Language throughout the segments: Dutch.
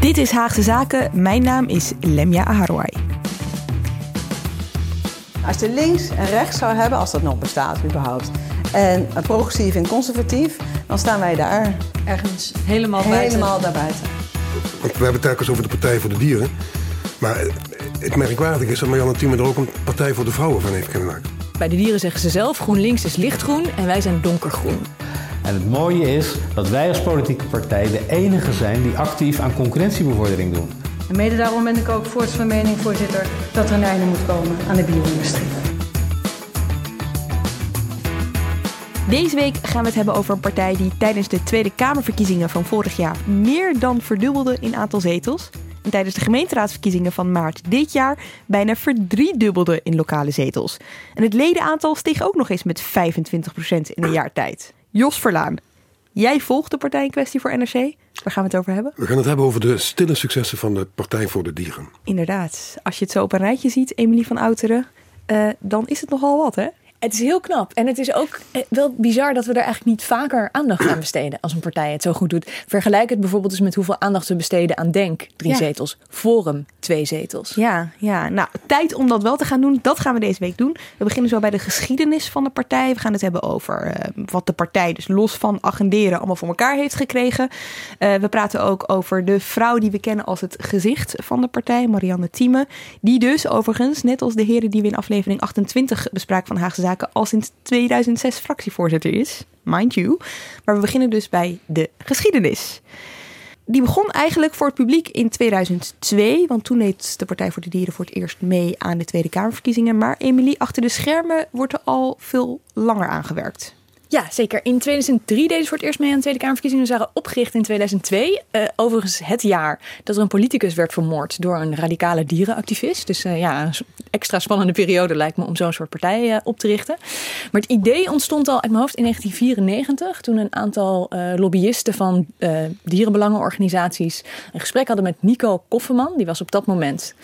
Dit is Haagse Zaken. Mijn naam is Lemja Aharwai. Als je links en rechts zou hebben, als dat nog bestaat überhaupt, en progressief en conservatief, dan staan wij daar. Ergens helemaal buiten. Helemaal daarbuiten. Want we hebben het telkens over de Partij voor de Dieren. Maar het merkwaardige is dat Marianne Thieme er ook een Partij voor de Vrouwen van heeft kunnen maken. Bij de dieren zeggen ze zelf: GroenLinks is lichtgroen en wij zijn donkergroen. En het mooie is dat wij als politieke partij de enige zijn die actief aan concurrentiebevordering doen. En mede daarom ben ik ook voorts van mening, voorzitter, dat er een einde moet komen aan de bio-industrie. Deze week gaan we het hebben over een partij die tijdens de Tweede Kamerverkiezingen van vorig jaar meer dan verdubbelde in aantal zetels. En tijdens de gemeenteraadsverkiezingen van maart dit jaar bijna verdriedubbelde in lokale zetels. En het ledenaantal steeg ook nog eens met 25% in een jaar tijd. Jos Verlaan, jij volgt de partij in kwestie voor NRC. Waar gaan we het over hebben? We gaan het hebben over de stille successen van de Partij voor de Dieren. Inderdaad, als je het zo op een rijtje ziet, Emilie van Outeren, uh, dan is het nogal wat, hè? Het is heel knap. En het is ook eh, wel bizar dat we er eigenlijk niet vaker aandacht aan besteden als een partij het zo goed doet. Vergelijk het bijvoorbeeld eens met hoeveel aandacht we besteden aan Denk, drie zetels. Forum, twee zetels. Ja, ja, nou, tijd om dat wel te gaan doen. Dat gaan we deze week doen. We beginnen zo bij de geschiedenis van de partij. We gaan het hebben over uh, wat de partij dus los van agenderen allemaal voor elkaar heeft gekregen. Uh, we praten ook over de vrouw die we kennen als het gezicht van de partij, Marianne Thieme. Die dus overigens, net als de heren die we in aflevering 28 bespraken van Haagse Zaken, al sinds 2006 fractievoorzitter is. Mind you. Maar we beginnen dus bij de geschiedenis die begon eigenlijk voor het publiek in 2002. Want toen deed de Partij voor de Dieren voor het eerst mee aan de Tweede Kamerverkiezingen. Maar Emilie, achter de schermen wordt er al veel langer aangewerkt. Ja, zeker. In 2003 deden ze voor het eerst mee aan de Tweede Kamerverkiezingen. Ze waren opgericht in 2002. Uh, overigens het jaar dat er een politicus werd vermoord door een radicale dierenactivist. Dus uh, ja, een extra spannende periode lijkt me om zo'n soort partij uh, op te richten. Maar het idee ontstond al uit mijn hoofd in 1994. Toen een aantal lobbyisten van dierenbelangenorganisaties een gesprek hadden met Nico Koffeman. Die was op dat moment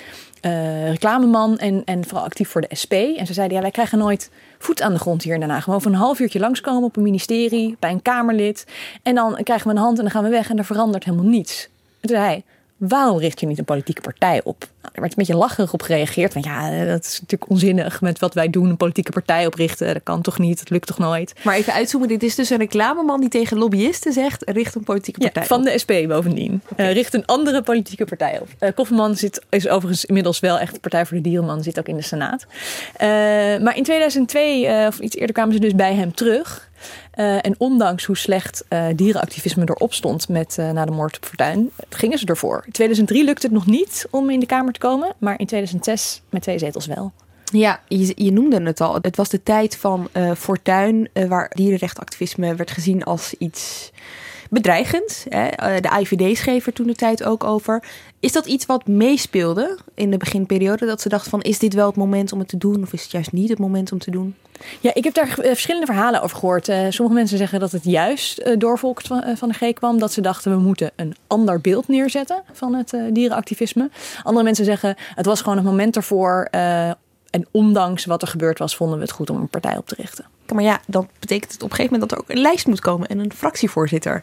uh, reclameman en, en vooral actief voor de SP. En ze zeiden, ja, wij krijgen nooit voet aan de grond hier in Den Haag. Gewoon van een half uurtje langskomen op een ministerie, bij een Kamerlid. En dan krijgen we een hand en dan gaan we weg en er verandert helemaal niets. En toen zei hij, waarom richt je niet een politieke partij op? Nou, er werd een beetje lacherig op gereageerd. Van ja, dat is natuurlijk onzinnig met wat wij doen, een politieke partij oprichten. Dat kan toch niet, dat lukt toch nooit. Maar even uitzoomen, dit is dus een reclameman die tegen lobbyisten zegt, richt een politieke partij ja, van de SP bovendien. Okay. Uh, richt een andere politieke partij op. Uh, Kofferman zit, is overigens inmiddels wel echt de Partij voor de Dierenman, zit ook in de Senaat. Uh, maar in 2002, of iets eerder, kwamen ze dus bij hem terug. Uh, en ondanks hoe slecht uh, dierenactivisme erop stond met, uh, na de moord op Fortuyn, gingen ze ervoor. In 2003 lukte het nog niet om in de Kamer te komen, maar in 2006 met twee zetels wel. Ja, je, je noemde het al. Het was de tijd van Fortuyn, waar dierenrechtenactivisme werd gezien als iets bedreigend. Hè? De IVD schreef er toen de tijd ook over. Is dat iets wat meespeelde in de beginperiode? Dat ze dachten van, is dit wel het moment om het te doen? Of is het juist niet het moment om te doen? Ja, ik heb daar verschillende verhalen over gehoord. Uh, sommige mensen zeggen dat het juist uh, door Volk van, uh, van de G kwam. Dat ze dachten, we moeten een ander beeld neerzetten van het dierenactivisme. Andere mensen zeggen, het was gewoon het moment ervoor. en ondanks wat er gebeurd was, vonden we het goed om een partij op te richten. Maar ja, dan betekent het op een gegeven moment dat er ook een lijst moet komen en een fractievoorzitter.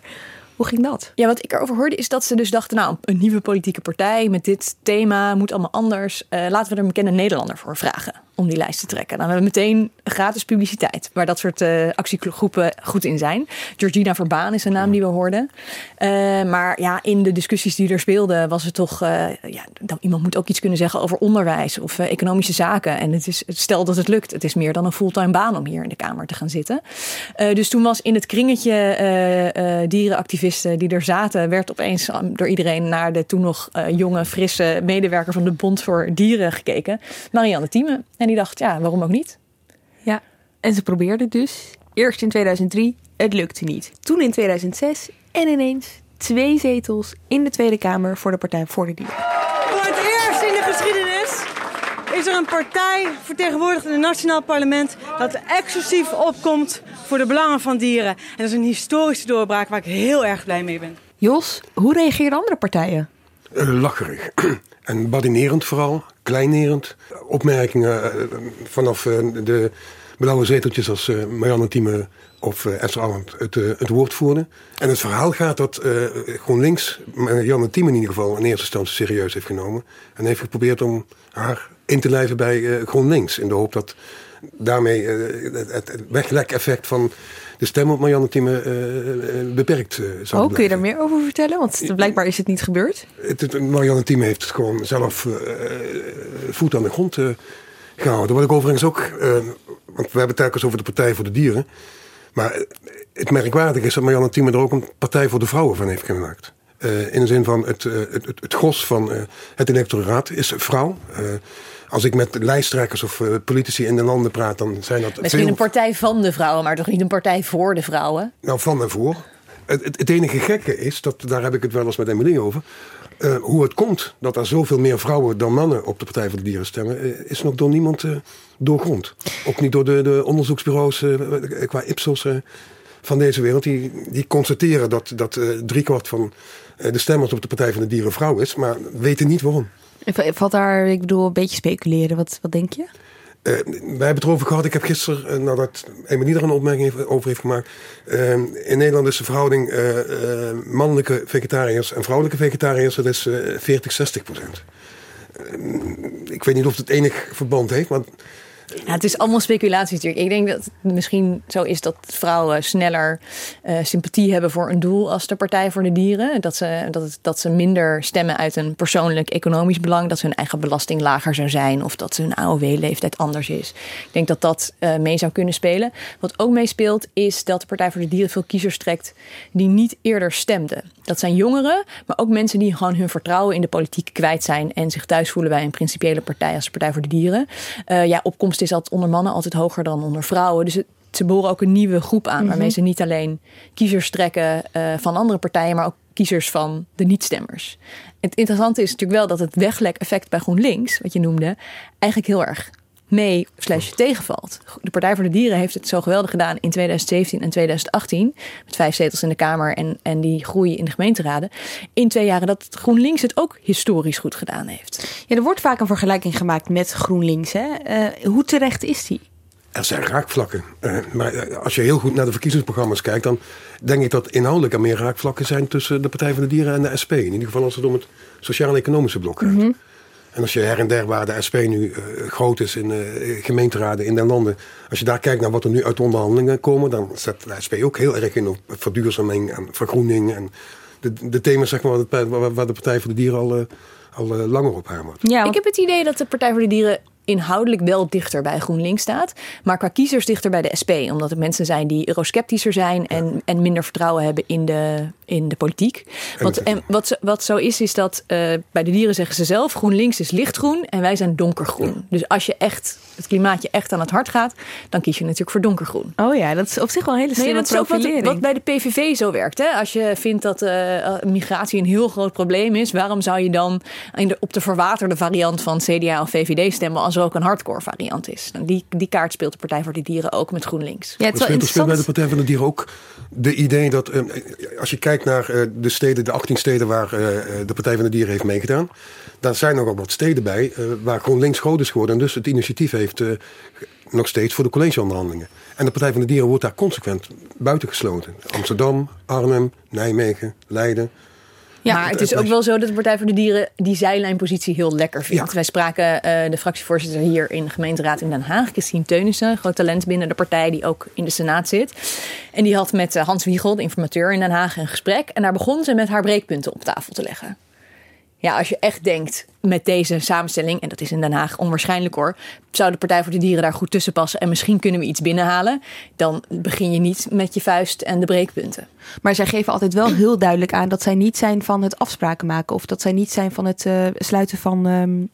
Hoe ging dat? Ja, wat ik erover hoorde is dat ze dus dachten, nou, een nieuwe politieke partij met dit thema moet allemaal anders. Uh, laten we er een bekende Nederlander voor vragen om die lijst te trekken. Dan hebben we meteen gratis publiciteit, waar dat soort uh, actiegroepen goed in zijn. Georgina Verbaan is een naam die we hoorden. Uh, maar ja, in de discussies die er speelden, was het toch, ja, iemand moet ook iets kunnen zeggen over onderwijs of economische zaken. En het is, stel dat het lukt, het is meer dan een fulltime baan om hier in de Kamer te gaan zitten. dus toen was in het kringetje dierenactivisten die er zaten, werd opeens door iedereen naar de toen nog uh, jonge, frisse medewerker van de Bond voor Dieren gekeken. Marianne Thieme. En die dacht, ja, waarom ook niet? Ja, en ze probeerde dus. Eerst in 2003, het lukte niet. Toen in 2006 en ineens twee zetels in de Tweede Kamer voor de Partij voor de Dieren. Voor het eerst in de geschiedenis is er een partij vertegenwoordigd in het Nationaal Parlement dat exclusief opkomt voor de belangen van dieren. En dat is een historische doorbraak waar ik heel erg blij mee ben. Jos, hoe reageren andere partijen? Uh, lacherig. en badinerend vooral, kleinerend. Opmerkingen uh, vanaf uh, de blauwe zeteltjes als Marianne Thieme of Esther Alland het, het woord voerden. En het verhaal gaat dat uh, GroenLinks Marianne Thieme in ieder geval in eerste instantie serieus heeft genomen. En heeft geprobeerd om haar in te lijven bij GroenLinks. In de hoop dat daarmee het, het weglek-effect van de stem op Marianne Thieme beperkt zou oh, blijven. Kun je daar meer over vertellen? Want blijkbaar is het niet gebeurd. Het, het, Marianne Thieme heeft gewoon zelf voet aan de grond gehouden. Wat ik overigens ook want we hebben het telkens over de Partij voor de Dieren. Maar het merkwaardige is dat Marianne Thieme er ook een Partij voor de Vrouwen van heeft gemaakt. Uh, in de zin van het, uh, het, het, het, gros van uh, het electoraat is vrouw. Als ik met lijsttrekkers of politici in de landen praat, dan zijn dat. Misschien veel... een partij van de vrouwen, maar toch niet een partij voor de vrouwen? Nou, van en voor. Het, het, enige gekke is, dat, daar heb ik het wel eens met Emilie over. Uh, hoe het komt dat er zoveel meer vrouwen dan mannen op de Partij voor de Dieren stemmen, uh, is nog door niemand doorgrond. Ook niet door de, de onderzoeksbureaus qua Ipsos van deze wereld. Die, die constateren dat, dat driekwart van de stemmers op de Partij van de Dieren vrouw is, maar weten niet waarom. Valt daar, ik bedoel, een beetje speculeren. Wat, wat denk je? Uh, wij hebben het erover gehad. Ik heb gisteren, uh, nadat Emilie er een opmerking over heeft gemaakt. Uh, in Nederland is de verhouding mannelijke vegetariërs en vrouwelijke vegetariërs. Dat is 40, 60 procent. ik weet niet of het enig verband heeft, maar het is allemaal speculatie natuurlijk. Ik denk dat het misschien zo is dat vrouwen sneller uh, sympathie hebben voor een doel als de Partij voor de Dieren. Dat ze, dat, dat ze minder stemmen uit een persoonlijk economisch belang. Dat hun eigen belasting lager zou zijn. Of dat hun AOW-leeftijd anders is. Ik denk dat dat uh, mee zou kunnen spelen. Wat ook meespeelt is dat de Partij voor de Dieren veel kiezers trekt die niet eerder stemden. Dat zijn jongeren, maar ook mensen die gewoon hun vertrouwen in de politiek kwijt zijn. En zich thuis voelen bij een principiële partij als de Partij voor de Dieren. Uh, ja, opkomst is altijd onder mannen altijd hoger dan onder vrouwen. Dus het, ze boren ook een nieuwe groep aan. Mm -hmm. Waarmee ze niet alleen kiezers trekken uh, van andere partijen, maar ook kiezers van de niet-stemmers. Het interessante is natuurlijk wel dat het weglek-effect bij GroenLinks, wat je noemde, eigenlijk heel erg mee slash tegenvalt. De Partij voor de Dieren heeft het zo geweldig gedaan in 2017 en 2018. Met vijf zetels in de Kamer en, en die groei in de gemeenteraden. In twee jaren dat GroenLinks het ook historisch goed gedaan heeft. Ja, er wordt vaak een vergelijking gemaakt met GroenLinks. Hè? Uh, hoe terecht is die? Er zijn raakvlakken. Uh, maar als je heel goed naar de verkiezingsprogramma's kijkt, dan denk ik dat inhoudelijk er meer raakvlakken zijn tussen de Partij voor de Dieren en de SP. In ieder geval als het om het sociaal-economische blok gaat. Mm -hmm. En als je her en der waar de SP nu uh, groot is in uh, gemeenteraden in de landen. Als je daar kijkt naar wat er nu uit onderhandelingen komen. Dan zet de SP ook heel erg in op verduurzaming en vergroening. En de, de thema's zeg maar, waar de Partij voor de Dieren al, uh, al langer op hamert. Ja, ik heb het idee dat de Partij voor de Dieren inhoudelijk wel dichter bij GroenLinks staat. Maar qua kiezers dichter bij de SP. Omdat het mensen zijn die eurosceptischer zijn. En, en minder vertrouwen hebben in de, in de politiek. Wat, en wat, wat zo is, is dat uh, bij de dieren zeggen ze zelf... GroenLinks is lichtgroen en wij zijn donkergroen. Dus als je echt het klimaatje echt aan het hart gaat... dan kies je natuurlijk voor donkergroen. Oh ja, dat is op zich wel een hele slimme nee, dat is ook wat, wat bij de PVV zo werkt. Hè? Als je vindt dat uh, migratie een heel groot probleem is... waarom zou je dan de, op de verwaterde variant van CDA of VVD stemmen... als er ook een hardcore variant is? En die, die kaart speelt de Partij voor de Dieren ook met GroenLinks. Ja, het is speelt, speelt bij de Partij voor de Dieren ook de idee dat... Uh, als je kijkt naar uh, de steden, de 18 steden waar uh, de Partij van de Dieren heeft meegedaan... daar zijn nog wel wat steden bij waar GroenLinks groot is geworden... en dus het initiatief heeft nog steeds voor de collegeonderhandelingen. En de Partij van de Dieren wordt daar consequent buitengesloten. Amsterdam, Arnhem, Nijmegen, Leiden... Ja, maar het is ook wel zo dat de Partij voor de Dieren die zijlijnpositie heel lekker vindt. Ja. Wij spraken uh, de fractievoorzitter hier in de gemeenteraad in Den Haag, Christine Teunissen, groot talent binnen de partij die ook in de Senaat zit. En die had met uh, Hans Wiegel, de informateur in Den Haag, een gesprek. En daar begon ze met haar breekpunten op tafel te leggen. Ja, als je echt denkt met deze samenstelling, en dat is in Den Haag onwaarschijnlijk hoor, zou de Partij voor de Dieren daar goed tussen passen en misschien kunnen we iets binnenhalen, dan begin je niet met je vuist en de breekpunten. Maar zij geven altijd wel heel duidelijk aan dat zij niet zijn van het afspraken maken of dat zij niet zijn van het uh, sluiten van. Um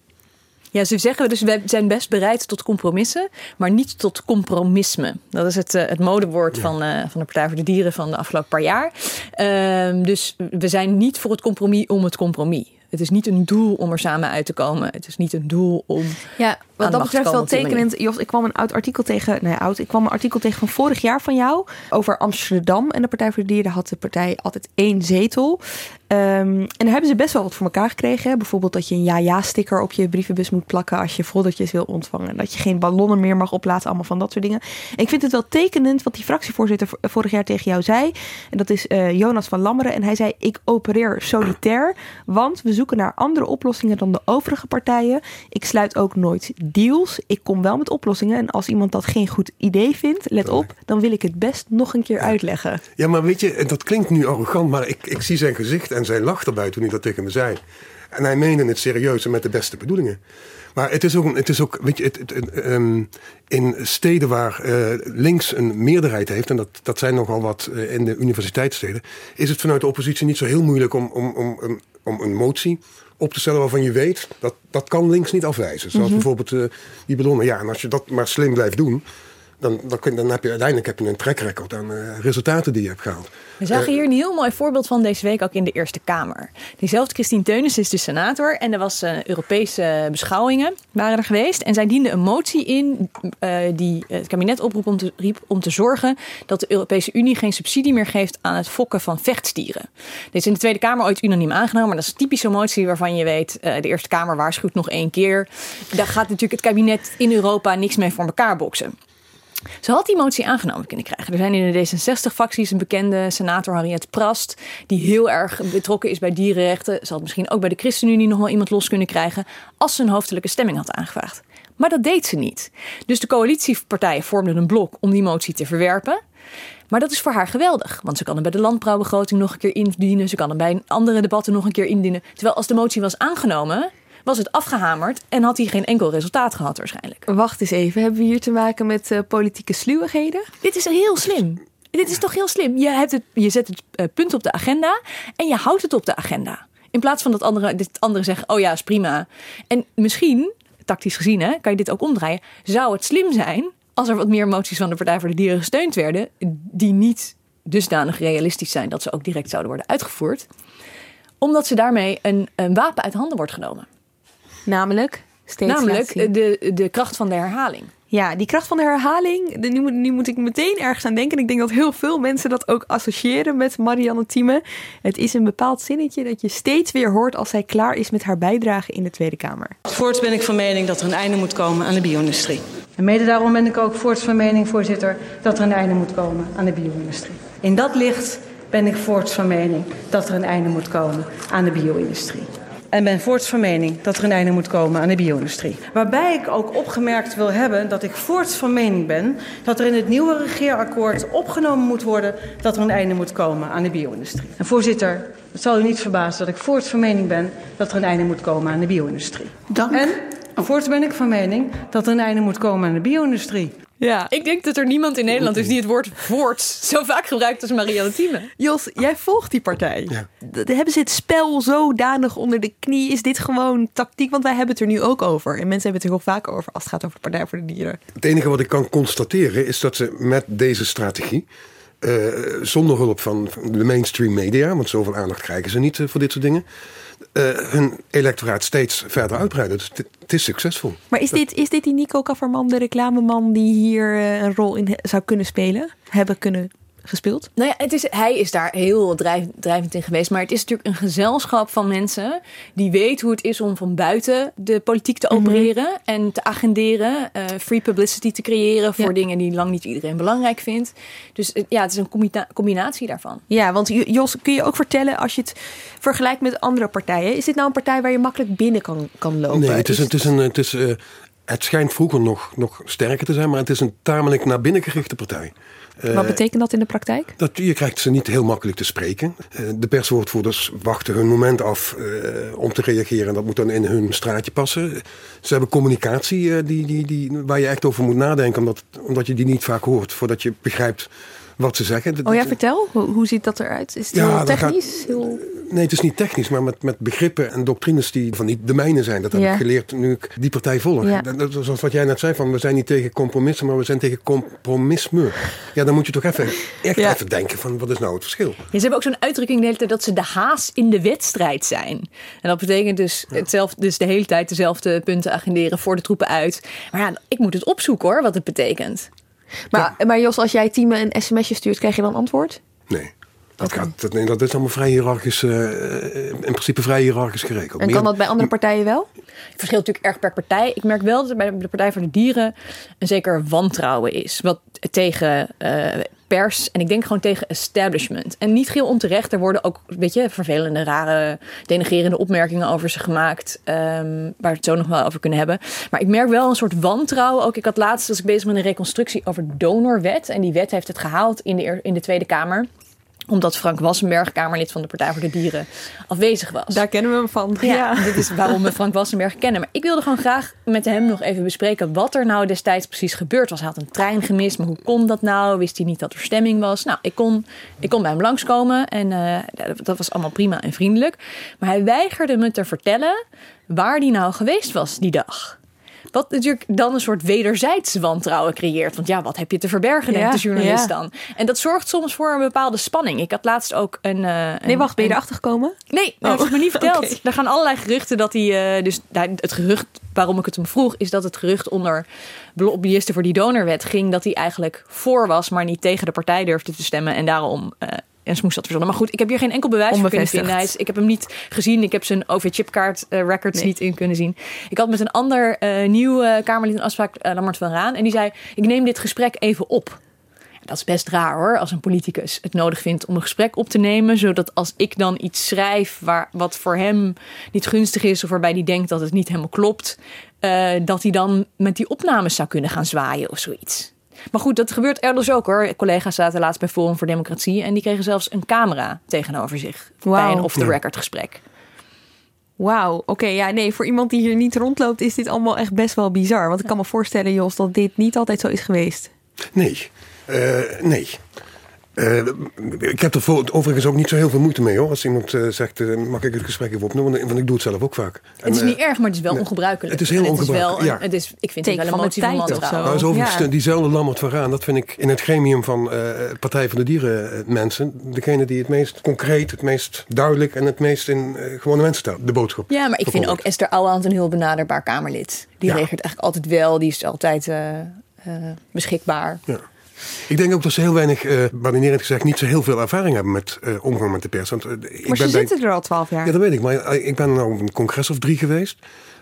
Ja, ze zeggen dus we zijn best bereid tot compromissen, maar niet tot compromisme. Dat is het, uh, het modewoord van, uh, van de Partij voor de Dieren van de afgelopen paar jaar. Uh, dus we zijn niet voor het compromis om het compromis. Het is niet een doel om er samen uit te komen. Het is niet een doel om. Ja, wat dat betreft wel tekenend. Jos, ik kwam een oud artikel tegen. Nee, oud. Ik kwam een artikel tegen van vorig jaar van jou. Over Amsterdam en de Partij voor de Dieren. had de partij altijd één zetel. Um, en daar hebben ze best wel wat voor elkaar gekregen. Bijvoorbeeld dat je een ja-ja-sticker op je brievenbus moet plakken als je foldertjes wil ontvangen. Dat je geen ballonnen meer mag oplaten, allemaal van dat soort dingen. En ik vind het wel tekenend wat die fractievoorzitter vorig jaar tegen jou zei. En dat is uh, Jonas van Lammeren. En hij zei: Ik opereer solitair, want we zoeken naar andere oplossingen dan de overige partijen. Ik sluit ook nooit deals. Ik kom wel met oplossingen. En als iemand dat geen goed idee vindt, let op, dan wil ik het best nog een keer uitleggen. Ja, maar weet je, dat klinkt nu arrogant, maar ik, ik zie zijn gezicht en zij lacht erbij toen hij dat tegen me zei. En hij meende het serieus en met de beste bedoelingen. Maar het is ook, het is ook weet je, het, het, um, in steden waar uh, links een meerderheid heeft, en dat, dat zijn nogal wat uh, in de universiteitssteden, is het vanuit de oppositie niet zo heel moeilijk om, om, om, om, om een motie op te stellen waarvan je weet dat dat kan links niet afwijzen. Zoals mm -hmm. bijvoorbeeld uh, die ballonnen. Ja, en als je dat maar slim blijft doen, dan, dan, kun, dan heb je uiteindelijk heb je een track record aan uh, resultaten die je hebt gehaald. We zagen hier een heel mooi voorbeeld van deze week ook in de Eerste Kamer. Diezelfde Christine Teunis is de senator en er was uh, Europese beschouwingen waren er geweest. En zij diende een motie in die het kabinet oproep om te, riep om te zorgen dat de Europese Unie geen subsidie meer geeft aan het fokken van vechtstieren. Dit is in de Tweede Kamer ooit unaniem aangenomen, maar dat is een typische motie waarvan je weet, de Eerste Kamer waarschuwt nog één keer. Daar gaat natuurlijk het kabinet in Europa niks mee voor elkaar boksen. Ze had die motie aangenomen kunnen krijgen. Er zijn in de D66-fracties een bekende senator Harriet Prast, die heel erg betrokken is bij dierenrechten. Ze had misschien ook bij de ChristenUnie nog wel iemand los kunnen krijgen als ze een hoofdelijke stemming had aangevraagd. Maar dat deed ze niet. Dus de coalitiepartijen vormden een blok om die motie te verwerpen. Maar dat is voor haar geweldig, want ze kan hem bij de landbouwbegroting nog een keer indienen. Ze kan hem bij andere debatten nog een keer indienen. Terwijl als de motie was aangenomen, was het afgehamerd en had hij geen enkel resultaat gehad waarschijnlijk. Wacht eens even, hebben we hier te maken met uh, politieke sluwigheden? Dit is heel slim. Dit is toch heel slim. Je, hebt het, je zet het uh, punt op de agenda en je houdt het op de agenda. In plaats van dat andere, dit andere zeggen, oh ja, is prima. En misschien, tactisch gezien, hè, kan je dit ook omdraaien. Zou het slim zijn als er wat meer moties van de Partij voor de Dieren gesteund werden, die niet dusdanig realistisch zijn dat ze ook direct zouden worden uitgevoerd, omdat ze daarmee een, een wapen uit handen wordt genomen. Namelijk? Steeds Namelijk de, de kracht van de herhaling. Ja, die kracht van de herhaling. De, nu, moet, nu moet ik meteen ergens aan denken. Ik denk dat heel veel mensen dat ook associëren met Marianne Thieme. Het is een bepaald zinnetje dat je steeds weer hoort als zij klaar is met haar bijdrage in de Tweede Kamer. Voorts ben ik van mening dat er een einde moet komen aan de bio-industrie. En mede daarom ben ik ook voorts van mening, voorzitter, dat er een einde moet komen aan de bio-industrie. In dat licht ben ik voorts van mening dat er een einde moet komen aan de bio-industrie en ben voorts van mening dat er een einde moet komen aan de bio-industrie. Waarbij ik ook opgemerkt wil hebben dat ik voorts van mening ben dat er in het nieuwe regeerakkoord opgenomen moet worden dat er een einde moet komen aan de bio-industrie. En voorzitter, het zal u niet verbazen dat ik voorts van mening ben dat er een einde moet komen aan de bio-industrie. Dank. En voorts ben ik van mening dat er een einde moet komen aan de bio-industrie. Ja, ik denk dat er niemand in Nederland is die het woord voorts zo vaak gebruikt als Marianne Thieme. Jos, jij volgt die partij. Ja. Hebben ze het spel zodanig onder de knie? Is dit gewoon tactiek? Want wij hebben het er nu ook over. En mensen hebben het er heel vaak over als het gaat over de Partij voor de Dieren. Het enige wat ik kan constateren is dat ze met deze strategie... Uh, zonder hulp van de mainstream media, want zoveel aandacht krijgen ze niet uh, voor dit soort dingen uh, hun electoraat steeds verder uitbreiden. Dus het is succesvol. Maar is dit, is dit die Nico Kafferman, de reclameman, die hier uh, een rol in zou kunnen spelen? Hebben kunnen gespeeld? Nou ja, het is, hij is daar heel drijf, drijvend in geweest. Maar het is natuurlijk een gezelschap van mensen die weet hoe het is om van buiten de politiek te opereren mm -hmm. en te agenderen, uh, free publicity te creëren voor ja. dingen die lang niet iedereen belangrijk vindt. Dus uh, ja, het is een combina combinatie daarvan. Ja, want Jos, kun je ook vertellen als je het vergelijkt met andere partijen, is dit nou een partij waar je makkelijk binnen kan, kan lopen? Nee, het is, het is een. Het is, uh, het schijnt vroeger nog, nog sterker te zijn, maar het is een tamelijk naar binnen gerichte partij. Wat betekent dat in de praktijk? Dat, je krijgt ze niet heel makkelijk te spreken. Uh, de perswoordvoerders wachten hun moment af uh, om te reageren. En dat moet dan in hun straatje passen. Ze hebben communicatie die, die, die, waar je echt over moet nadenken. Omdat, omdat je die niet vaak hoort voordat je begrijpt wat ze zeggen. Oh ja, vertel. Hoe, ziet dat eruit? Is het ja, heel technisch? Gaat, heel... Nee, het is niet technisch, maar met, met begrippen en doctrines die van niet de mijne zijn. Dat heb Ja. ik geleerd nu ik die partij volg. Ja. Dat- Zoals wat jij net zei, van we zijn niet tegen compromissen, maar we zijn tegen compromisme. Ja, dan moet je toch even, echt even denken van wat is nou het verschil? Ja, ze hebben ook zo'n uitdrukking de hele tijd dat ze de haas in de wedstrijd zijn. En dat betekent dus, hetzelfde, dus de hele tijd dezelfde punten agenderen voor de troepen uit. Maar ja, ik moet het opzoeken hoor, wat het betekent. Maar, maar Jos, als jij team een sms'je stuurt, krijg je dan antwoord? Nee. Dat, gaat, dat, nee, dat is allemaal vrij hiërarchisch, eh, in principe vrij hiërarchisch geregeld. En kan dat bij andere partijen wel? Het verschilt natuurlijk erg per partij. Ik merk wel dat er bij de Partij voor de Dieren een zeker wantrouwen is. Wat tegen eh, pers en ik denk gewoon tegen establishment. En niet geheel onterecht. Er worden ook een beetje vervelende, rare, denigrerende opmerkingen over ze gemaakt. ehm, waar we het zo nog wel over kunnen hebben. Maar ik merk wel een soort wantrouwen. Ook ik had laatst, was ik bezig met een reconstructie over donorwet. En die wet heeft het gehaald in de, in de Tweede Kamer omdat Frank Wassenberg, Kamerlid van de Partij voor de Dieren, afwezig was. Daar kennen we hem van. Ja, dit is waarom we Frank Wassenberg kennen. Maar ik wilde gewoon graag met hem nog even bespreken wat er nou destijds precies gebeurd was. Hij had een trein gemist, maar hoe kon dat nou? Wist hij niet dat er stemming was? Nou, ik kon, ik kon bij hem langskomen en eh, dat- dat was allemaal prima en vriendelijk. Maar hij weigerde me te vertellen waar hij nou geweest was die dag. Wat natuurlijk dan een soort wederzijds wantrouwen creëert. Want ja, wat heb je te verbergen, denkt Ja, de journalist ja. dan. En dat zorgt soms voor een bepaalde spanning. Ik had laatst ook een... eh, Nee, een- wacht, ben je erachter gekomen? Nee, dat Oh, me niet verteld. Er gaan allerlei geruchten dat hij. eh, dus het gerucht waarom ik het hem vroeg, is dat het gerucht onder lobbyisten voor die donorwet ging dat hij eigenlijk voor was, maar niet tegen de partij durfde te stemmen en daarom. eh en smoes had verzonnen. Maar goed, ik heb hier geen enkel bewijs voor kunnen vinden. Ik heb hem niet gezien. Ik heb zijn OV-chipkaart eh, records Nee. niet in kunnen zien. Ik had met een ander eh, nieuw eh, Kamerlid een afspraak, Lammert van Raan. En die zei, ik neem dit gesprek even op. Dat is best raar hoor, als een politicus het nodig vindt om een gesprek op te nemen. Zodat als ik dan iets schrijf waar, wat voor hem niet gunstig is, of waarbij hij denkt dat het niet helemaal klopt, dat hij dan met die opnames zou kunnen gaan zwaaien of zoiets. Maar goed, dat gebeurt elders ook hoor. Collega's zaten laatst bij Forum voor Democratie en die kregen zelfs een camera tegenover zich bij Wauw. een off-the-record gesprek. Wauw, oké. ja, nee, voor iemand die hier niet rondloopt is dit allemaal echt best wel bizar. Want ik kan me voorstellen, Jos, dat dit niet altijd zo is geweest. Nee. Eh, nee. Eh, ik heb er voor, overigens ook niet zo heel veel moeite mee hoor. Als iemand eh, zegt, eh, mag ik het gesprek even opnemen? Want ik doe het zelf ook vaak. Het is niet erg, maar het is wel nee. ongebruikelijk. Het is heel ongebruikelijk, Het is wel, ja. het is, ik vind het wel een van de motie van of wantrouwen. zo. Nou, is overigens Ja. diezelfde Lammert van Raan, dat vind ik in het gremium van eh, Partij van de Dieren mensen, degene die het meest concreet, het meest duidelijk en het meest in eh, gewone mensen stelt, de boodschap. Ja, maar ik vind ook. Esther Ouwehand een heel benaderbaar Kamerlid. Die Ja. reageert eigenlijk altijd wel. Die is altijd eh, eh, beschikbaar. Ja. Ik denk ook dat ze heel weinig, eh badinerend gezegd, niet zo heel veel ervaring hebben met eh, omgang met de pers. Want, ik Maar ze bij- zitten er al twaalf jaar. Ja, dat weet ik. Maar ik ben nou op een congres of drie geweest.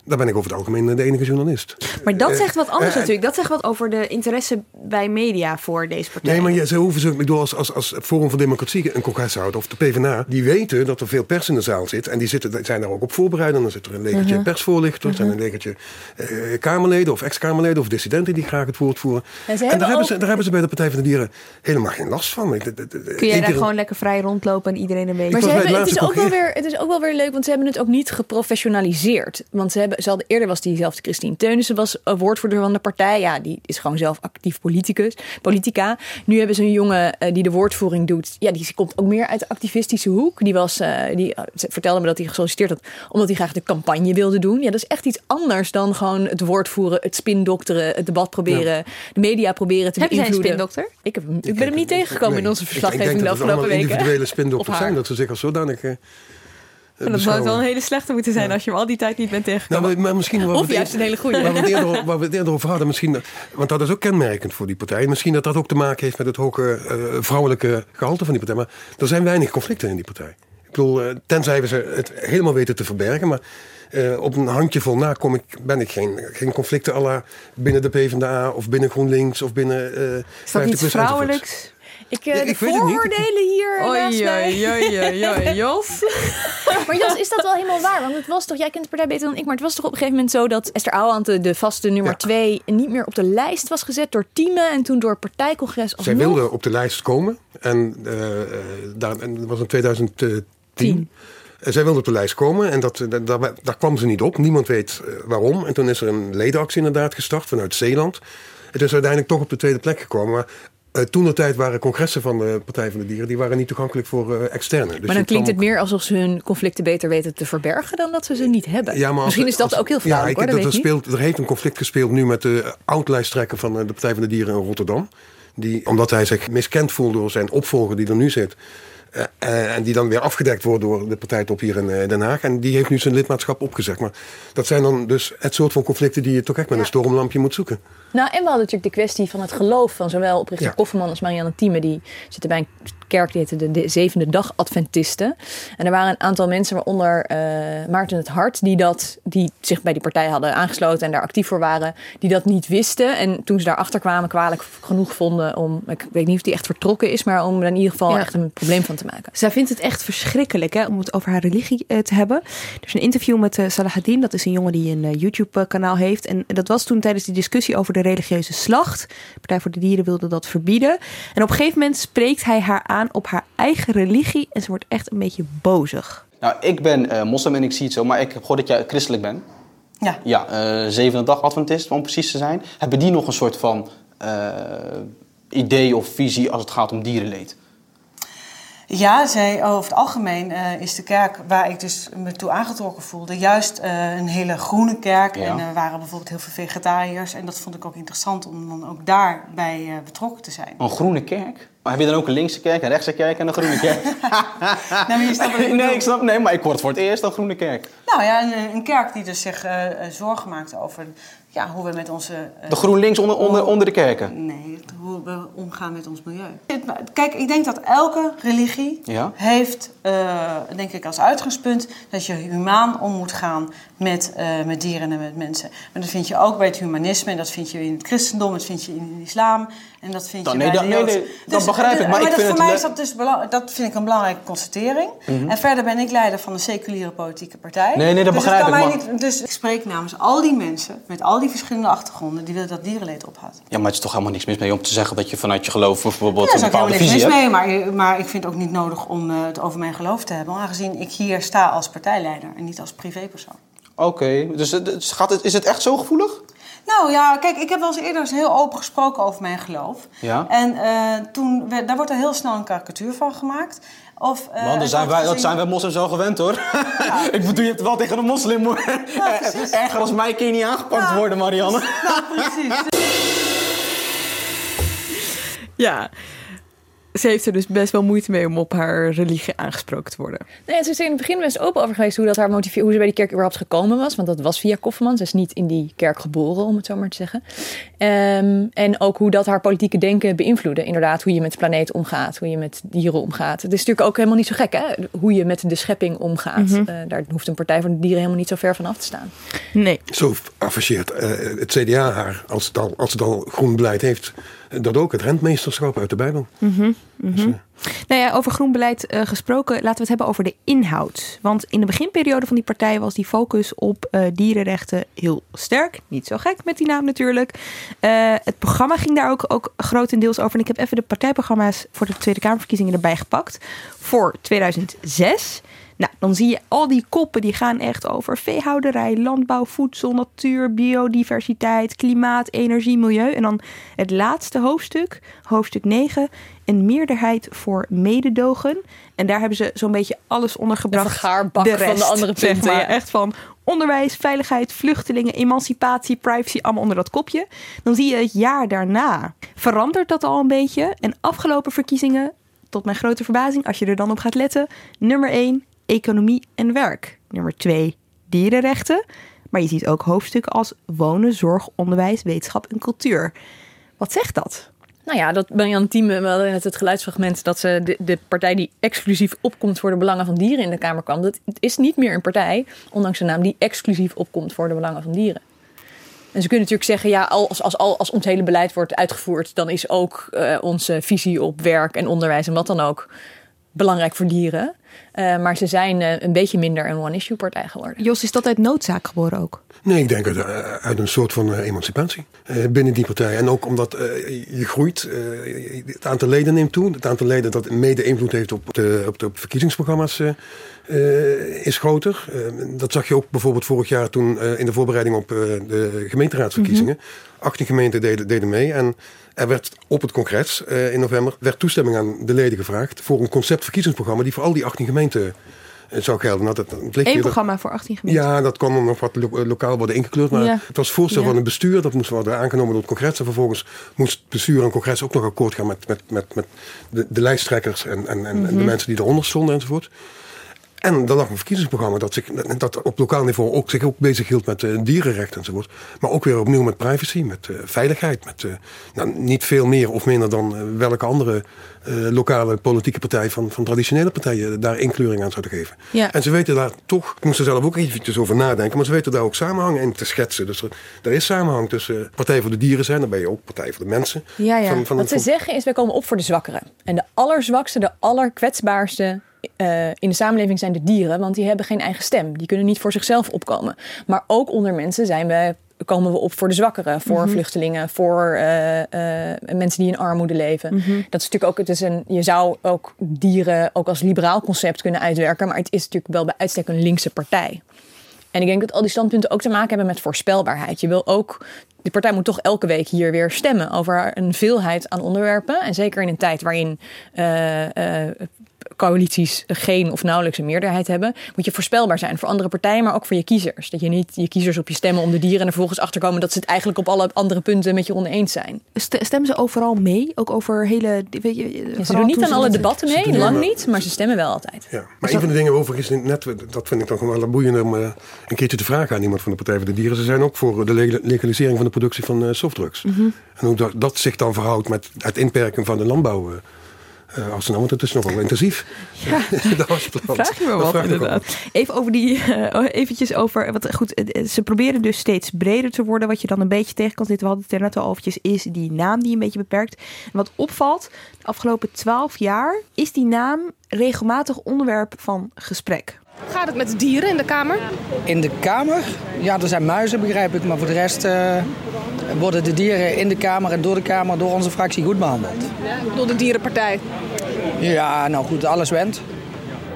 Daar ben ik over het algemeen de enige journalist. Maar dat Eh, zegt wat anders eh, natuurlijk. Dat zegt wat over de interesse bij media voor deze partij. Nee, maar je, ze hoeven ze, ik bedoel, als, als, als Forum voor Democratie een congres houdt, of de PvdA, die weten dat er veel pers in de zaal zit. En die zitten, zijn daar ook op voorbereid. En dan zit er een legertje Mhm. persvoorlichters en een legertje eh, Kamerleden of ex-Kamerleden of dissidenten die graag het woord voeren. En ze En daar hebben, ze, daar hebben ze bij de Partij van de Dieren helemaal geen last van. Kun jij één daar keer- gewoon lekker vrij rondlopen en iedereen een beetje... Maar ze hebben, het is ook wel weer, het is ook wel weer leuk, want ze hebben het ook niet geprofessionaliseerd. Want ze hebben, ze hadden, eerder was diezelfde Christine Teunissen was eh, woordvoerder van de partij. Ja, die is gewoon zelf actief politicus, politica. Nu hebben ze een jongen eh, die de woordvoering doet. Ja, die komt ook meer uit de activistische hoek. Die, was, eh, die ze vertelde me dat hij gesolliciteerd had omdat hij graag de campagne wilde doen. Ja, dat is echt iets anders dan gewoon het woordvoeren, het spindokteren, het debat proberen, de media proberen te Heb jij een spindokter? Ik, heb, ik ben hem niet tegengekomen Nee, in onze ik- verslaggeving ik de denk dat het afgelopen allemaal weken. individuele spindokters zijn. Dat ze zich als zodanig eh, dat zou wel een hele slechte moeten zijn als je hem al die tijd niet bent tegengekomen. Nou, maar, misschien Of juist een hele goede. Waar we, het eerder, waar we het eerder over hadden, misschien, want dat is ook kenmerkend voor die partij. Misschien dat dat ook te maken heeft met het hoge eh, vrouwelijke gehalte van die partij. Maar er zijn weinig conflicten in die partij. Ik bedoel, eh, tenzij we ze het helemaal weten te verbergen. Maar eh, op een handjevol na kom ik, ben ik geen, geen conflicten à la binnen de PvdA of binnen GroenLinks of binnen... eh is dat 50 iets plus enzovoorts. vrouwelijks? Ik, eh, Ja, de vooroordelen hier mij. oei, oei, oei, Jos. Maar Jos, is dat wel helemaal waar? Want het was toch, jij kent de partij beter dan ik, maar het was toch op een gegeven moment zo dat Esther Ouwehand, de, de vaste nummer Ja. twee, niet meer op de lijst was gezet door Tieme en toen door partijcongres Zij wilde op de lijst komen. En, eh, eh, daar, en dat was in 2010. Tien. En zij wilde op de lijst komen en dat, daar, daar kwam ze niet op. Niemand weet eh, waarom. En toen is er een ledenactie inderdaad gestart vanuit Zeeland. Het is uiteindelijk toch op de tweede plek gekomen. Maar Uh, toen de tijd waren congressen van de Partij van de Dieren, die waren niet toegankelijk voor uh, externe. Dus maar dan klinkt het meer alsof ze hun conflicten beter weten te verbergen dan dat ze ze niet hebben. Ja, maar Misschien is dat ook heel vrouwelijk ja, hoor, dat er, speelt, er heeft een conflict gespeeld nu met de oud-lijsttrekker van de Partij van de Dieren in Rotterdam. Die, omdat hij zich miskend voelde door zijn opvolger die er nu zit, en die dan weer afgedekt wordt door de partijtop hier in uh, Den Haag. En die heeft nu zijn lidmaatschap opgezegd. Maar dat zijn dan dus het soort van conflicten die je toch echt met een stormlampje moet zoeken. Nou, en we hadden natuurlijk de kwestie van het geloof van zowel oprichter ja. Kofferman als Marianne Thieme. Die zitten bij een kerk die heette de, Zevende Dag Adventisten. En er waren een aantal mensen, waaronder uh, Maarten het Hart, die, dat, die zich bij die partij hadden aangesloten en daar actief voor waren, die dat niet wisten. En toen ze daarachter kwamen, kwalijk genoeg vonden om, ik weet niet of die echt vertrokken is, maar om er in ieder geval echt een probleem van te maken. Zij vindt het echt verschrikkelijk hè, om het over haar religie uh, te hebben. Er is een interview met uh, Salahaddin, dat is een jongen die een YouTube-kanaal heeft. En dat was toen tijdens die discussie over de religieuze slacht. De Partij voor de Dieren wilde dat verbieden. En op een gegeven moment spreekt hij haar aan op haar eigen religie en ze wordt echt een beetje bozig. Nou, ik ben uh, moslim en ik zie het zo, maar ik heb gehoord dat jij christelijk bent. Ja. Ja, uh, zevende dag Adventist, om precies te zijn. Hebben die nog een soort van uh, idee of visie als het gaat om dierenleed? Ja, zij, over het algemeen uh, is de kerk waar ik dus me toe aangetrokken voelde, juist uh, een hele groene kerk. Ja. En er waren bijvoorbeeld heel veel vegetariërs. En dat vond ik ook interessant om dan ook daarbij uh, betrokken te zijn. Een groene kerk? Maar heb je dan ook een linkse kerk, een rechtse kerk en een groene kerk? nee, maar je snapt ik nee, ik snap, nee, maar ik hoor het voor het eerst een groene kerk. Nou ja, een, een kerk die dus zich zorgen maakt over ja, hoe we met onze... Uh, de GroenLinks onder, onder, onder de kerken? Nee, hoe we omgaan met ons milieu. Kijk, ik denk dat elke religie ja? heeft, uh, denk ik als uitgangspunt... dat je humaan om moet gaan met, uh, met dieren en met mensen. Maar dat vind je ook bij het humanisme, en dat vind je in het christendom... dat vind je in de islam, en dat vind dan, je nee, bij dat, nee, nee, dus, dat begrijp ik. Maar, maar ik vind voor het mij is dat dus dat vind ik een belangrijke constatering. Mm -hmm. En verder ben ik leider van een seculiere politieke partij. Nee, nee, dat dus begrijp ik. Maar... Niet, dus ik spreek namens al die mensen, met al die verschillende achtergronden... die willen dat dierenleed ophoudt. Ja, maar het is toch helemaal niks mis mee om te zeggen... dat je vanuit je geloof bijvoorbeeld ja, een bepaalde visie hebt? niks mis mee, maar, maar ik vind het ook niet nodig om uh, het over mijn geloof te hebben... aangezien ik hier sta als partijleider en niet als privépersoon. Oké, okay. dus, dus gaat het, is het echt zo gevoelig? Nou ja, kijk, ik heb wel eens eerder eens heel open gesproken over mijn geloof. Ja. En uh, toen werd, daar wordt er heel snel een karikatuur van gemaakt. Of, uh, Man, zijn wij, dat zijn wij moslims wel gewend hoor. Ja. ik bedoel, je hebt wel tegen een moslim. Ja, Erger als mij kun je niet aangepakt ja. worden, Marianne. Nou, precies. ja ze heeft er dus best wel moeite mee om op haar religie aangesproken te worden. Nee, ze is in het begin best open over geweest hoe, dat haar motiveer, hoe ze bij die kerk überhaupt gekomen was. Want dat was via Kofferman. Ze is niet in die kerk geboren, om het zo maar te zeggen. Um, en ook hoe dat haar politieke denken beïnvloedde. Inderdaad, hoe je met de planeet omgaat, hoe je met dieren omgaat. Het is natuurlijk ook helemaal niet zo gek, hè? Hoe je met de schepping omgaat. Mm -hmm. uh, daar hoeft een Partij voor de Dieren helemaal niet zo ver van af te staan. Nee. Zo afficheert uh, het CDA haar, als het, al, als het al groen beleid heeft, dat ook, het rentmeesterschap uit de Bijbel. Mm -hmm. Mm -hmm. dus, uh... Nou ja, over groen beleid uh, gesproken, laten we het hebben over de inhoud. Want in de beginperiode van die partij was die focus op uh, dierenrechten heel sterk. Niet zo gek met die naam natuurlijk. Het programma ging daar ook, ook grotendeels over. En ik heb even de partijprogramma's voor de Tweede Kamerverkiezingen erbij gepakt. Voor 2006. Nou, dan zie je al die koppen die gaan echt over veehouderij, landbouw, voedsel, natuur, biodiversiteit, klimaat, energie, milieu. En dan het laatste hoofdstuk, hoofdstuk 9, een meerderheid voor mededogen. En daar hebben ze zo'n beetje alles ondergebracht. De vergaarbak de rest, van de andere punten. Zeg maar. ja. Echt van onderwijs, veiligheid, vluchtelingen, emancipatie, privacy, allemaal onder dat kopje. Dan zie je het jaar daarna verandert dat al een beetje. En afgelopen verkiezingen, tot mijn grote verbazing, als je er dan op gaat letten, nummer 1, economie en werk. Nummer 2, dierenrechten. Maar je ziet ook hoofdstukken als wonen, zorg, onderwijs, wetenschap en cultuur. Wat zegt dat? Nou ja, dat Marianne Thieme, we net het geluidsfragment dat ze de, de, partij die exclusief opkomt voor de belangen van dieren in de Kamer kwam. Dat is niet meer een partij, ondanks de naam, die exclusief opkomt voor de belangen van dieren. En ze kunnen natuurlijk zeggen, ja, als, als, als, ons hele beleid wordt uitgevoerd, dan is ook uh, onze visie op werk en onderwijs en wat dan ook belangrijk voor dieren. Eh, maar ze zijn eh, een beetje minder een one-issue partij geworden. Jos, is dat uit noodzaak geboren ook? Nee, ik denk uit, eh, uit een soort van emancipatie eh, binnen die partij. En ook omdat eh, je groeit, eh, het aantal leden neemt toe. Het aantal leden dat mede invloed heeft op de, op de, op verkiezingsprogramma's eh, eh, is groter. Eh, dat zag je ook bijvoorbeeld vorig jaar toen eh, in de voorbereiding op eh, de gemeenteraadsverkiezingen. 18 gemeenten deden, deden mee en er werd op het congres eh, in november werd toestemming aan de leden gevraagd voor een concept verkiezingsprogramma die voor al die 18 gemeenten eh, zou gelden. Nou, dat, dat Eén programma voor 18 gemeenten. ja, dat kon dan nog wat lo- eh, lokaal worden ingekleurd. Maar Ja. het was voorstel Ja. van het bestuur. Dat moest worden aangenomen door het congres. En vervolgens moest het bestuur en congres ook nog akkoord gaan met, met, met, met de, de lijsttrekkers en, en, en Mhm. de mensen die eronder stonden enzovoort. En er lag een verkiezingsprogramma dat, zich, dat op lokaal niveau ook, zich ook bezig hield met eh, dierenrechten enzovoort. Maar ook weer opnieuw met privacy, met eh, veiligheid. Met eh, nou, niet veel meer of minder dan welke andere lokale politieke partij van, van traditionele partijen daar inkleuring aan zouden geven. Ja. En ze weten daar toch, ik moest er zelf ook eventjes over nadenken, maar ze weten daar ook samenhangen in te schetsen. Dus er, er is samenhang tussen Partij voor de Dieren zijn, dan ben je ook Partij voor de Mensen. Ja, ja. Van, van, Wat ze van- zeggen is, wij komen op voor de zwakkeren. En de allerzwakste, de allerkwetsbaarste eh, in de samenleving zijn de dieren. Want die hebben geen eigen stem. Die kunnen niet voor zichzelf opkomen. Maar ook onder mensen zijn we, komen we op voor de zwakkeren. Voor Mhm. vluchtelingen, voor eh, eh, mensen die in armoede leven. Mhm. Dat is natuurlijk ook, het is een, je zou ook dieren ook als liberaal concept kunnen uitwerken. Maar het is natuurlijk wel bij uitstek een linkse partij. En ik denk dat al die standpunten ook te maken hebben met voorspelbaarheid. Je wil ook, de partij moet toch elke week hier weer stemmen over een veelheid aan onderwerpen. En zeker in een tijd waarin coalities geen of nauwelijks een meerderheid hebben, moet je voorspelbaar zijn voor andere partijen, maar ook voor je kiezers. Dat je niet je kiezers op je stemmen om de dieren en er vervolgens achterkomen dat ze het eigenlijk op alle andere punten met je oneens zijn. St- Stemmen ze overal mee? Ook over hele... Weet je, Ja, ze doen niet aan alle debatten mee, lang wel. niet, maar ze stemmen wel altijd. Ja, maar een van de dingen overigens, net, dat vind ik toch wel boeiend om eh, een keertje te vragen aan iemand van de Partij voor de Dieren. Ze zijn ook voor de leg- legalisering van de productie van eh, softdrugs. Mhm. En hoe dat, dat zich dan verhoudt met het inperken van de landbouw. eh, als nou, want het is nogal intensief. Ja. de hartsplant. Vraag je me Dat wat, inderdaad. Even over die, eh, eventjes over, wat, goed, eh, ze proberen dus steeds breder te worden. Wat je dan een beetje tegen kan zitten, we hadden het er net al over, is die naam die een beetje beperkt. En wat opvalt, de afgelopen twaalf jaar is die naam regelmatig onderwerp van gesprek. Gaat het met de dieren in de Kamer? In de Kamer? Ja, er zijn muizen, begrijp ik. Maar voor de rest eh, worden de dieren in de Kamer en door de Kamer, door onze fractie goed behandeld. Door de dierenpartij. Ja, nou goed, alles went.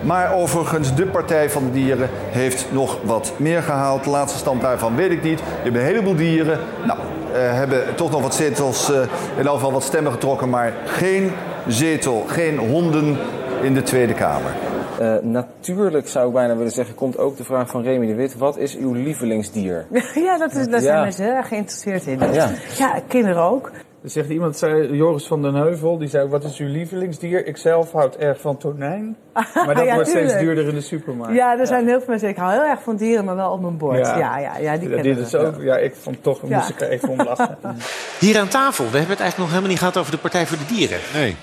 Maar overigens, de Partij van de Dieren heeft nog wat meer gehaald. De laatste stand daarvan weet ik niet. Je hebt een heleboel dieren. Nou, eh, hebben toch nog wat zetels, eh, in elk geval wat stemmen getrokken. Maar geen zetel, geen honden in de Tweede Kamer. Eh, natuurlijk zou ik bijna willen zeggen, komt ook de vraag van Remy de Wit. Wat is uw lievelingsdier? Ja, dat is, daar zijn Ja. mensen heel erg geïnteresseerd in. Ja. ja, kinderen ook. Er zegt iemand, zei, Joris van den Heuvel, die zei: Wat is uw lievelingsdier? Ik zelf houd erg van tonijn. Maar dat Ja, wordt steeds duurder in de supermarkt. Ja, er zijn heel veel mensen. Ik hou heel erg van dieren, maar wel op mijn bord. Ja, ja, ja, die kennen dit is ook, ja, ik vond toch, Ja. moest ik er even om lachen. Hier aan tafel, we hebben het eigenlijk nog helemaal niet gehad over de Partij voor de Dieren. Nee.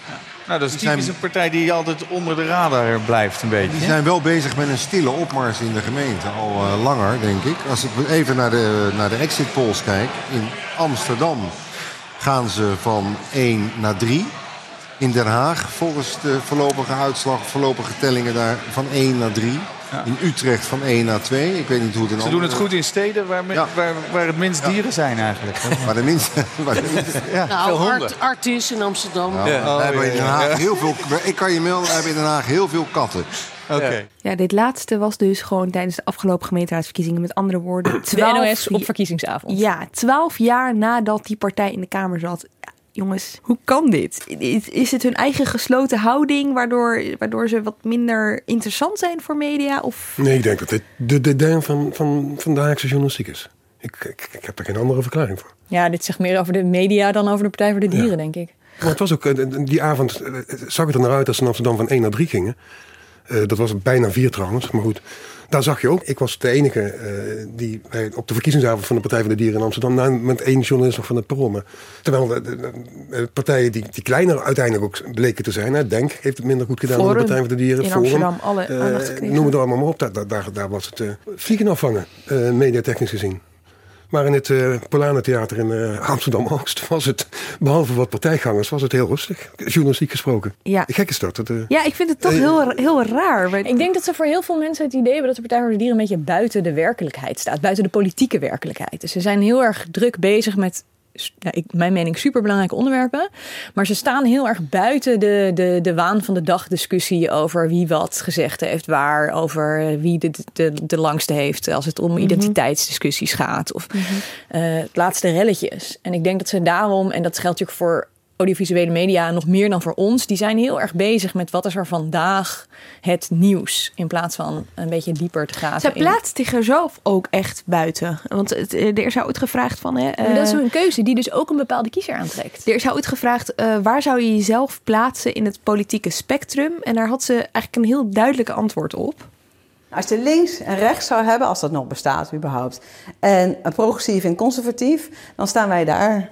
Nou, dat is typisch zijn- een partij die altijd onder de radar blijft een beetje. Die zijn wel bezig met een stille opmars in de gemeente, al eh, langer denk ik. Als ik even naar de, naar de exit polls kijk, in Amsterdam gaan ze van 1 naar 3. In Den Haag, volgens de voorlopige uitslag, voorlopige tellingen daar, van 1 naar 3. In Utrecht van 1 naar 2. Ik weet niet hoe het in Ze doen het goed in steden waar, waar, waar het minst dieren zijn eigenlijk. Waar de minste... Waar de minste Ja, nou, veel. Art, Artis in Amsterdam. Nou, wij hebben in Den Haag heel veel... Ik kan je melden, we hebben in Den Haag heel veel katten. Oké. Ja, dit laatste was dus gewoon tijdens de afgelopen gemeenteraadsverkiezingen. Met andere woorden, De 12 NOS op verkiezingsavond. Ja, twaalf jaar nadat die partij in de Kamer zat. Jongens, hoe kan dit? Is, is het hun eigen gesloten houding waardoor, waardoor ze wat minder interessant zijn voor media? Of Nee, ik denk dat dit de dédain van, van, van de Haagse journalistiek is. Ik, ik, ik heb er geen andere verklaring voor. Ja, dit zegt meer over de media dan over de Partij voor de Dieren, denk ik. Maar het was ook, eh, die avond eh, zag het er naar uit dat ze in Amsterdam van 1 naar 3 gingen. Eh, dat was bijna 4 trouwens, maar goed. Daar zag je ook, ik was de enige eh, die bij, op de verkiezingsavond van de Partij voor de Dieren in Amsterdam, na, met één journalist nog van het Perron. Terwijl de, de- de partijen die, die kleiner uiteindelijk ook bleken te zijn, hè, Denk heeft het minder goed gedaan dan de Partij voor de Dieren. in Forum, Amsterdam alle eh, aandacht gekregen. Noem het allemaal maar op, daar, daar, daar, was het eh, vliegen afvangen, mediatechnisch gezien. Maar in het uh, Polanentheater in uh, Amsterdam-Oost was het, behalve wat partijgangers, was het heel rustig. Journalistiek gesproken. Ja. Gek is dat. uh, ja, ik vind het toch heel, heel raar. Ik denk dat ze voor heel veel mensen het idee hebben dat de Partij voor de Dieren een beetje buiten de werkelijkheid staat. Buiten de politieke werkelijkheid. Dus ze zijn heel erg druk bezig met ja, ik, mijn mening superbelangrijke onderwerpen. Maar ze staan heel erg buiten de, de, de waan van de dag discussie over wie wat gezegd heeft waar. Over wie de, de, de langste heeft als het om Mhm. identiteitsdiscussies gaat. Of eh, het laatste relletjes. En ik denk dat ze daarom, en dat geldt natuurlijk voor audiovisuele media nog meer dan voor ons, die zijn heel erg bezig met wat is er vandaag het nieuws. In plaats van een beetje dieper te gaan. Zij plaatst zichzelf ook echt buiten. Want het, er is ooit gevraagd van... Hè, Maar dat is een keuze die dus ook een bepaalde kiezer aantrekt. Er is ooit gevraagd, uh, waar zou je jezelf plaatsen in het politieke spectrum? En daar had ze eigenlijk een heel duidelijk antwoord op. Als je links en rechts zou hebben, als dat nog bestaat überhaupt, en progressief en conservatief, dan staan wij daar.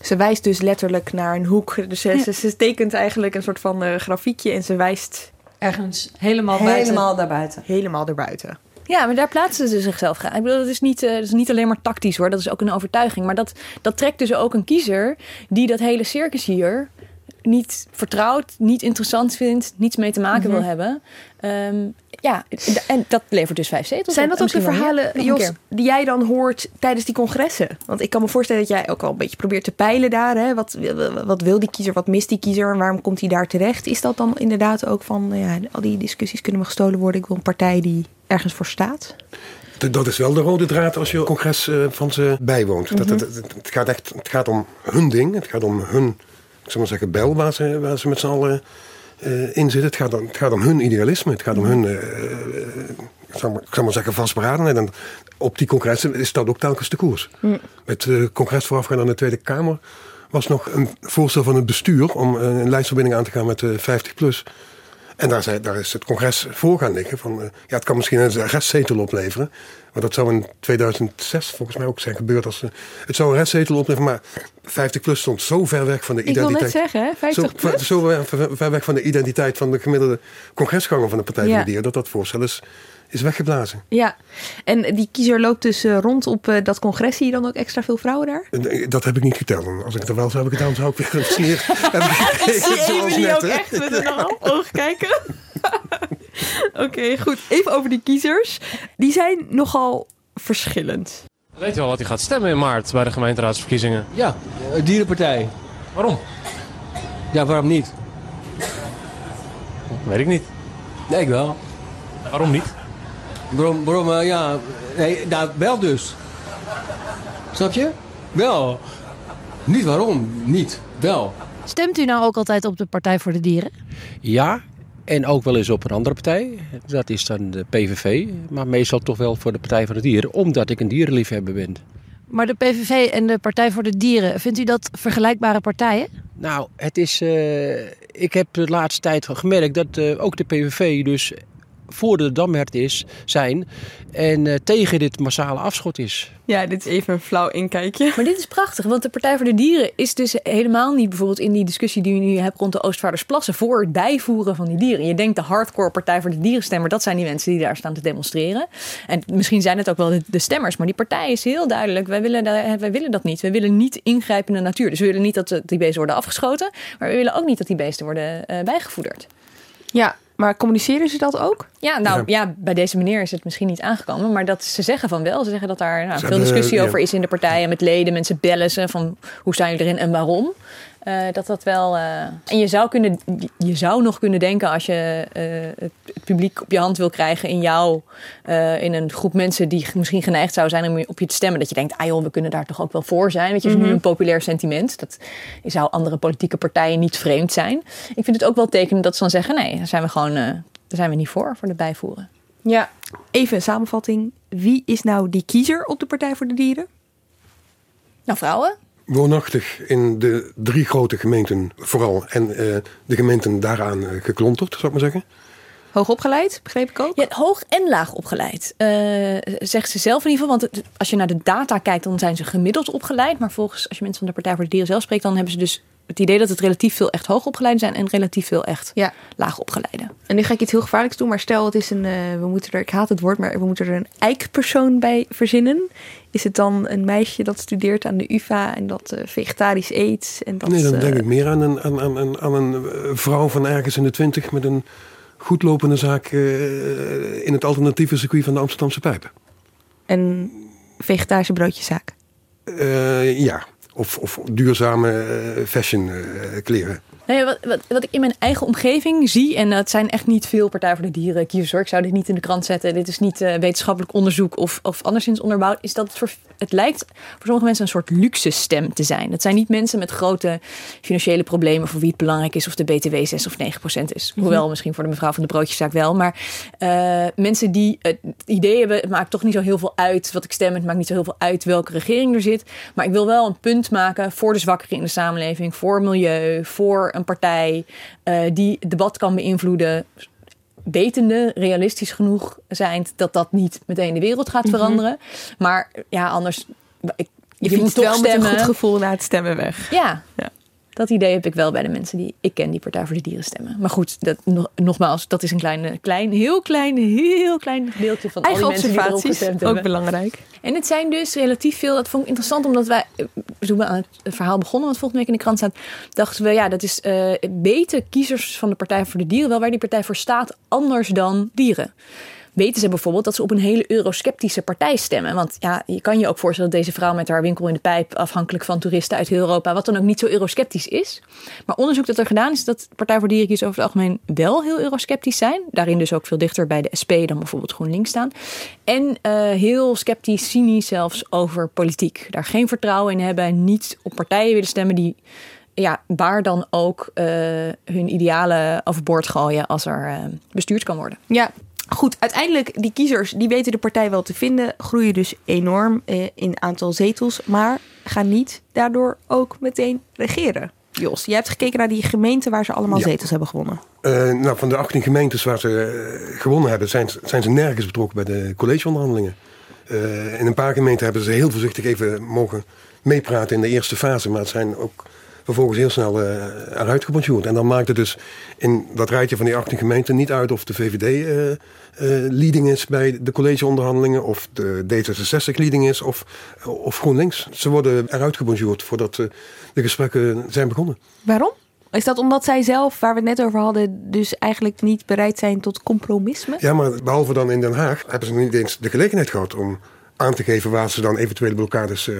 Ze wijst dus letterlijk naar een hoek. Dus ze, ja. ze tekent eigenlijk een soort van uh, grafiekje en ze wijst ergens helemaal buiten. Helemaal daarbuiten. Helemaal daarbuiten. Ja, maar daar plaatsen ze zichzelf graag. Ik bedoel, dat is, niet, uh, dat is niet alleen maar tactisch hoor. Dat is ook een overtuiging. Maar dat, dat trekt dus ook een kiezer die dat hele circus hier niet vertrouwt, niet interessant vindt, niets mee te maken Mhm. wil hebben. Um, ja, en dat levert dus vijf zetels. Zijn dat ook de verhalen, Jos, die jij dan hoort tijdens die congressen? Want ik kan me voorstellen dat jij ook al een beetje probeert te peilen daar. Hè? Wat, wat wil die kiezer, wat mist die kiezer en waarom komt hij daar terecht? Is dat dan inderdaad ook van, nou ja, al die discussies kunnen me gestolen worden. Ik wil een partij die ergens voor staat? Dat is wel de rode draad als je congres uh, van ze bijwoont. Mhm. dat, het, het, het, gaat echt het gaat om hun ding. Het gaat om hun, ik zal maar zeggen, bel waar ze, waar ze met z'n allen uh, in zitten. Het gaat, om, het gaat om hun idealisme. Het gaat om hun, uh, ik, zal maar, ik zal maar zeggen, vastberadenheid. En op die congressen is dat ook telkens de koers. Mm. Met het congres voorafgaand aan de Tweede Kamer was nog een voorstel van het bestuur om een lijstverbinding aan te gaan met 50 plus. En daar, zei, daar, is het congres voor gaan liggen. Van, uh, ja, het kan misschien een restzetel opleveren. Maar dat zou in 2006 volgens mij ook zijn gebeurd. Als, uh, het zou een restzetel opleveren, maar 50 plus stond zo ver weg van de Ik identiteit. wil net zeggen, hè, 50 zo, plus. Zo ver, weg van de identiteit van de gemiddelde congresganger van de Partij Ja. van de Dieren. Dat dat voorstel is, is weggeblazen. Ja, en die kiezer loopt dus uh, rond op uh, dat congres. Zie je dan ook extra veel vrouwen daar? En, dat heb ik niet geteld. Als ik het er wel zou hebben gedaan, zou ik weer een sneer hebben gekregen. Zie Emily ook echt met een half oog kijken. Oké, goed. Even over die kiezers. Die zijn nogal verschillend. Weet je wel wat hij gaat stemmen in maart bij de gemeenteraadsverkiezingen? Ja, Dierenpartij. Waarom? Ja, waarom niet? Weet ik niet. Nee, ik wel. Waarom niet? Waarom, waarom uh, ja, nee, nou, wel dus. Snap je? Wel. Niet waarom, niet. Wel. Stemt u nou ook altijd op de Partij voor de Dieren? Ja, en ook wel eens op een andere partij. Dat is dan de PVV. Maar meestal toch wel voor de Partij voor de Dieren. Omdat ik een dierenliefhebber ben. Maar de PVV en de Partij voor de Dieren, vindt u dat vergelijkbare partijen? Nou, het is. Uh, ik heb de laatste tijd gemerkt dat uh, ook de PVV dus voor de damhert is, zijn en uh, tegen dit massale afschot is. Ja, dit is even een flauw inkijkje. Maar dit is prachtig, want de Partij voor de Dieren is dus helemaal niet bijvoorbeeld in die discussie die je nu hebt rond de Oostvaardersplassen voor het bijvoeren van die dieren. Je denkt de hardcore Partij voor de Dieren stemmer, dat zijn die mensen die daar staan te demonstreren. En misschien zijn het ook wel de, de stemmers, maar die partij is heel duidelijk. Wij willen, wij willen dat niet. We willen niet ingrijpen in de natuur. Dus we willen niet dat die beesten worden afgeschoten, maar we willen ook niet dat die beesten worden uh, bijgevoederd. Ja, maar communiceren ze dat ook? Ja, nou ja. ja. bij deze meneer is het misschien niet aangekomen. Maar dat ze zeggen van wel. Ze zeggen dat daar nou, veel hebben, discussie ja. over is in de partijen met leden. Mensen bellen ze van hoe staan jullie erin en waarom. Uh, dat dat wel. Uh, en je zou, kunnen, je zou nog kunnen denken als je uh, het, publiek op je hand wil krijgen in jou, in een groep mensen die misschien geneigd zou zijn om op je te stemmen, dat je denkt, ah joh, we kunnen daar toch ook wel voor zijn. Weet je, mm -hmm. nu een populair sentiment. Dat zou andere politieke partijen niet vreemd zijn. Ik vind het ook wel tekenen dat ze dan zeggen, nee, daar zijn we gewoon, daar zijn we niet voor, voor de bijvoeren. Ja, even een samenvatting. Wie is nou die kiezer op de Partij voor de Dieren? Nou, vrouwen woonachtig in de drie grote gemeenten vooral. En uh, de gemeenten daaraan uh, geklonterd, zou ik maar zeggen. Hoog opgeleid, begreep ik ook? Ja, hoog en laag opgeleid. Uh, zegt ze zelf in ieder geval. Want als je naar de data kijkt, dan zijn ze gemiddeld opgeleid. Maar volgens, als je mensen van de Partij voor de Dieren zelf spreekt, dan hebben ze dus het idee dat het relatief veel echt hoogopgeleiden zijn en relatief veel echt Ja. laagopgeleiden. En nu ga ik iets heel gevaarlijks doen, maar stel het is een, eh, we moeten er, ik haat het woord, maar we moeten er een eikpersoon bij verzinnen. Is het dan een meisje dat studeert aan de UvA en dat eh, vegetarisch eet? En dat, nee, dan eh, denk ik meer aan een, aan, aan, aan, aan een eh, vrouw van ergens in de twintig met een goedlopende zaak eh, in het alternatieve circuit van de Amsterdamse pijpen. een vegetarische broodjeszaak. Eh, ja, of, of duurzame eh, fashion eh, kleren. Nee, wat, wat, wat ik in mijn eigen omgeving zie, en dat zijn echt niet veel Partij voor de Dieren kiezers hoor. Ik zou dit niet in de krant zetten. Dit is niet eh, wetenschappelijk onderzoek of, of anderszins onderbouwd. Is dat het, voor, het lijkt voor sommige mensen een soort luxe stem te zijn. Dat zijn niet mensen met grote financiële problemen voor wie het belangrijk is of de BTW 6 of 9 procent is. Mhm. Hoewel misschien voor de mevrouw van de broodjeszaak wel. Maar eh, mensen die het idee hebben, het maakt toch niet zo heel veel uit wat ik stem. Het maakt niet zo heel veel uit welke regering er zit. Maar ik wil wel een punt maken voor de zwakkeren in de samenleving, voor milieu, voor een partij eh, die het debat kan beïnvloeden. Wetende, realistisch genoeg zijn dat dat niet meteen de wereld gaat Mhm. veranderen. Maar ja, anders. Ik, Je fietst toch wel met een stemmen. goed gevoel na het stemmen weg. Ja. Dat idee heb ik wel bij de mensen die ik ken die Partij voor de Dieren stemmen. Maar goed, dat, nog- nogmaals, dat is een klein, klein, heel klein, heel klein deeltje van Eigen al die mensen die erop observaties, ook hebben. belangrijk. En het zijn dus relatief veel. Dat vond ik interessant, omdat wij, eh, toen we aan het verhaal begonnen, wat volgende week in de krant staat, dachten we, ja, dat is eh weten kiezers van de Partij voor de Dieren wel waar die partij voor staat, anders dan dieren. Weten ze bijvoorbeeld dat ze op een hele eurosceptische partij stemmen? Want ja, je kan je ook voorstellen dat deze vrouw met haar winkel in de pijp, afhankelijk van toeristen uit heel Europa, wat dan ook niet zo eurosceptisch is. Maar onderzoek dat er gedaan is, dat Partij voor Dieren over het algemeen wel heel eurosceptisch zijn. Daarin dus ook veel dichter bij de SP dan bijvoorbeeld GroenLinks staan. En eh, heel sceptisch, cynisch zelfs over politiek. Daar geen vertrouwen in hebben, niet op partijen willen stemmen die ja, waar dan ook eh, hun idealen overboord gooien als er eh, bestuurd kan worden. Ja, goed. Uiteindelijk, die kiezers, die weten de partij wel te vinden. Groeien dus enorm eh, in aantal zetels. Maar gaan niet daardoor ook meteen regeren. Jos, jij hebt gekeken naar die gemeenten waar ze allemaal Ja. zetels hebben gewonnen. Eh, nou, van de 18 gemeentes waar ze eh, gewonnen hebben, zijn, ze- zijn ze nergens betrokken bij de collegeonderhandelingen. Eh, in een paar gemeenten hebben ze heel voorzichtig even mogen meepraten in de eerste fase, maar het zijn ook vervolgens heel snel eh, eruit gebonjourd. En dan maakt het dus in dat rijtje van die 18 gemeenten niet uit of de VVD eh, eh, leading is bij de collegeonderhandelingen, of de D66 leading is, of, of GroenLinks. Ze worden eruit gebonjourd voordat de gesprekken zijn begonnen. Waarom? Is dat omdat zij zelf, waar we het net over hadden, dus eigenlijk niet bereid zijn tot compromisme? Ja, maar behalve dan in Den Haag hebben ze niet eens de gelegenheid gehad om aan te geven waar ze dan eventuele blokkades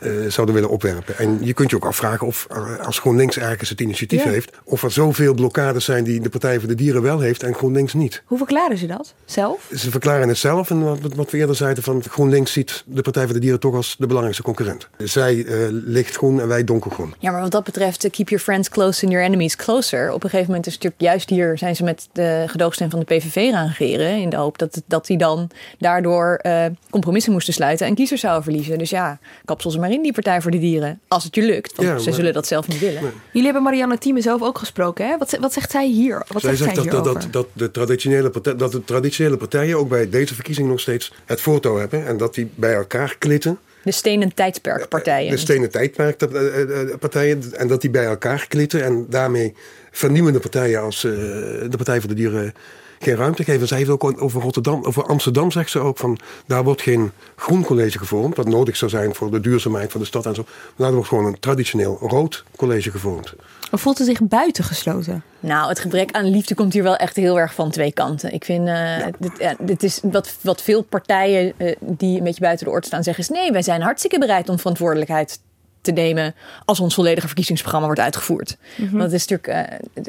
eh, zouden willen opwerpen. En je kunt je ook afvragen of eh, als GroenLinks ergens het initiatief Ja. heeft, of er zoveel blokkades zijn die de Partij voor de Dieren wel heeft en GroenLinks niet. Hoe verklaren ze dat zelf? Ze verklaren het zelf en wat, wat we eerder zeiden van GroenLinks ziet de Partij voor de Dieren toch als de belangrijkste concurrent. Zij eh, lichtgroen en wij donkergroen. Ja, maar wat dat betreft, keep your friends close and your enemies closer. Op een gegeven moment is het natuurlijk juist hier zijn ze met de gedoogstem van de PVV gaan regeren. In de hoop dat, dat die dan daardoor eh, compromissen moesten sluiten en kiezers zouden verliezen. Dus ja, kapsel ze maar in die Partij voor de Dieren. Als het je lukt, want Ja, ze maar- zullen dat zelf niet willen. Jullie hebben Marianne Thieme zelf ook gesproken, hè? Wat, ze- wat zegt zij hier? Wat Zij zegt zij zegt dat, dat, dat, dat, de traditionele partij, dat de traditionele partijen ook bij deze verkiezing nog steeds het voortouw hebben. En dat die bij elkaar klitten. De stenen tijdperkpartijen. De stenen tijdperk eh, eh, eh, partijen. En dat die bij elkaar klitten. En daarmee vernieuwende partijen als eh, de Partij voor de Dieren geen ruimte geven. Zij heeft ook over Rotterdam, over Amsterdam zegt ze ook van daar wordt geen groen college gevormd. Wat nodig zou zijn voor de duurzaamheid van de stad en zo. Maar daar wordt gewoon een traditioneel rood college gevormd. Of voelt ze zich buitengesloten? Nou, het gebrek aan liefde komt hier wel echt heel erg van twee kanten. Ik vind, eh, dit, ja, dit is wat, wat veel partijen eh, die een beetje buiten de orde staan zeggen is... nee, wij zijn hartstikke bereid om verantwoordelijkheid te nemen... als ons volledige verkiezingsprogramma wordt uitgevoerd. Mhm. Want het is natuurlijk... eh,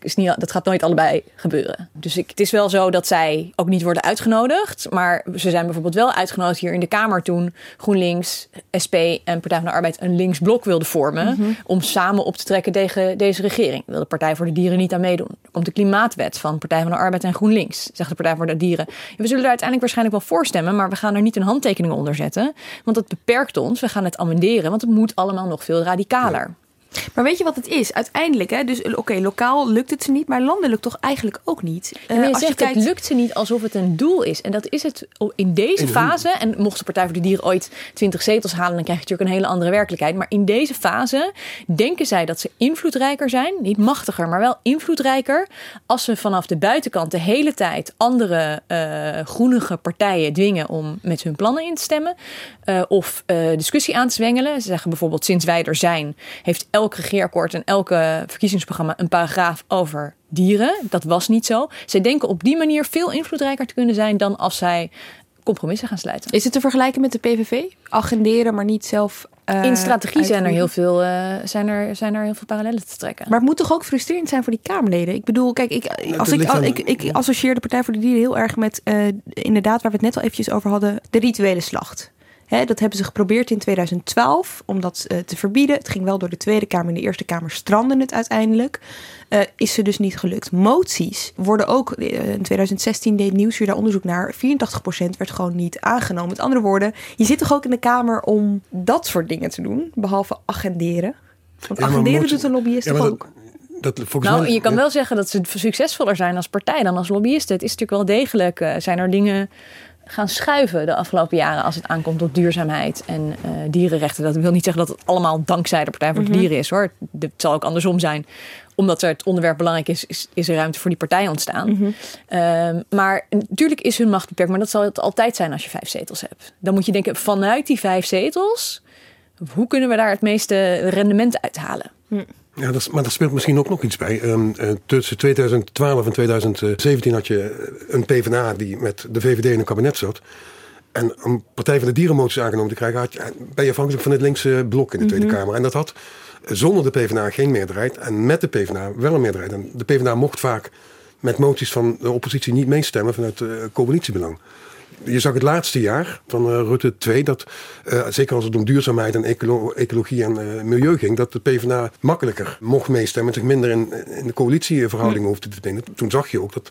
is niet, dat gaat nooit allebei gebeuren. Dus ik, het is wel zo dat zij ook niet worden uitgenodigd. Maar ze zijn bijvoorbeeld wel uitgenodigd hier in de Kamer toen GroenLinks, SP en Partij van de Arbeid een linksblok wilden vormen. Mhm. Om samen op te trekken tegen deze regering. Wil de Partij voor de Dieren niet aan meedoen. Er komt de klimaatwet van Partij van de Arbeid en GroenLinks. Zegt de Partij voor de Dieren. We zullen er uiteindelijk waarschijnlijk wel voor stemmen. Maar we gaan er niet een handtekening onder zetten. Want dat beperkt ons. We gaan het amenderen. Want het moet allemaal nog veel radicaler. Maar weet je wat het is? Uiteindelijk, hè, dus oké, lokaal lukt het ze niet, maar landelijk toch eigenlijk ook niet. En je Eh, als zegt, kijkt- het lukt ze niet alsof het een doel is. En dat is het in deze In- fase. En mocht de Partij voor de Dieren ooit 20 zetels halen... dan krijg je natuurlijk een hele andere werkelijkheid. Maar in deze fase denken zij dat ze invloedrijker zijn. Niet machtiger, maar wel invloedrijker. Als ze vanaf de buitenkant de hele tijd... andere eh, groenige partijen dwingen om met hun plannen in te stemmen. eh, of eh, discussie aan te zwengelen. Ze zeggen bijvoorbeeld, sinds wij er zijn... heeft elk regeerakkoord en elke verkiezingsprogramma... een paragraaf over dieren. Dat was niet zo. Zij denken op die manier veel invloedrijker te kunnen zijn... dan als zij compromissen gaan sluiten. Is het te vergelijken met de PVV? Agenderen, maar niet zelf. eh, In strategie zijn er, heel veel, eh, zijn, er, zijn er heel veel parallellen te trekken. Maar het moet toch ook frustrerend zijn voor die Kamerleden? Ik bedoel, kijk, ik, als ik, ik associeer de Partij voor de Dieren heel erg met, eh, inderdaad, waar we het net al eventjes over hadden, de rituele slacht. Hè, dat hebben ze geprobeerd in 2012 om dat eh, te verbieden. Het ging wel door de Tweede Kamer. In de Eerste Kamer strandde het uiteindelijk. Eh, is ze dus niet gelukt. Moties worden ook, eh, in 2016 deed Nieuwsuur daar onderzoek naar. 84% werd gewoon niet aangenomen. Met andere woorden, je zit toch ook in de Kamer om dat soort dingen te doen, behalve agenderen. Want Ja, agenderen motie- doet een lobbyist Ja, maar toch dat- ook? Dat, Nou, mij, je kan ja. wel zeggen dat ze succesvoller zijn als partij dan als lobbyisten. Het is natuurlijk wel degelijk, eh, zijn er dingen gaan schuiven de afgelopen jaren als het aankomt op duurzaamheid en eh, dierenrechten. Dat wil niet zeggen dat het allemaal dankzij de Partij voor de Mhm. Dieren is hoor. Het zal ook andersom zijn. Omdat er het onderwerp belangrijk is, is, is er ruimte voor die partij ontstaan. Mhm. Ehm, maar natuurlijk is hun macht beperkt, maar dat zal het altijd zijn als je vijf zetels hebt. Dan moet je denken, vanuit die vijf zetels, hoe kunnen we daar het meeste rendement uithalen? Ja, dat, is- maar daar speelt misschien ook nog iets bij. Ehm, eh, tussen 2012 en 2017 had je eh, een PvdA die met de VVD in een kabinet zat. En om Partij van de Dierenmoties aangenomen te krijgen, had je, ben je afhankelijk van het linkse blok in de Tweede Mhm. Kamer. En dat had zonder de PvdA geen meerderheid en met de PvdA wel een meerderheid. En de PvdA mocht vaak met moties van de oppositie niet meestemmen vanuit eh, coalitiebelang. Je zag het laatste jaar van eh, Rutte 2 dat, eh, zeker als het om duurzaamheid en ecolo- ecologie en eh, milieu ging, dat de PvdA makkelijker mocht meestemmen en zich minder in, in de coalitieverhoudingen hoefde te vinden. Toen zag je ook dat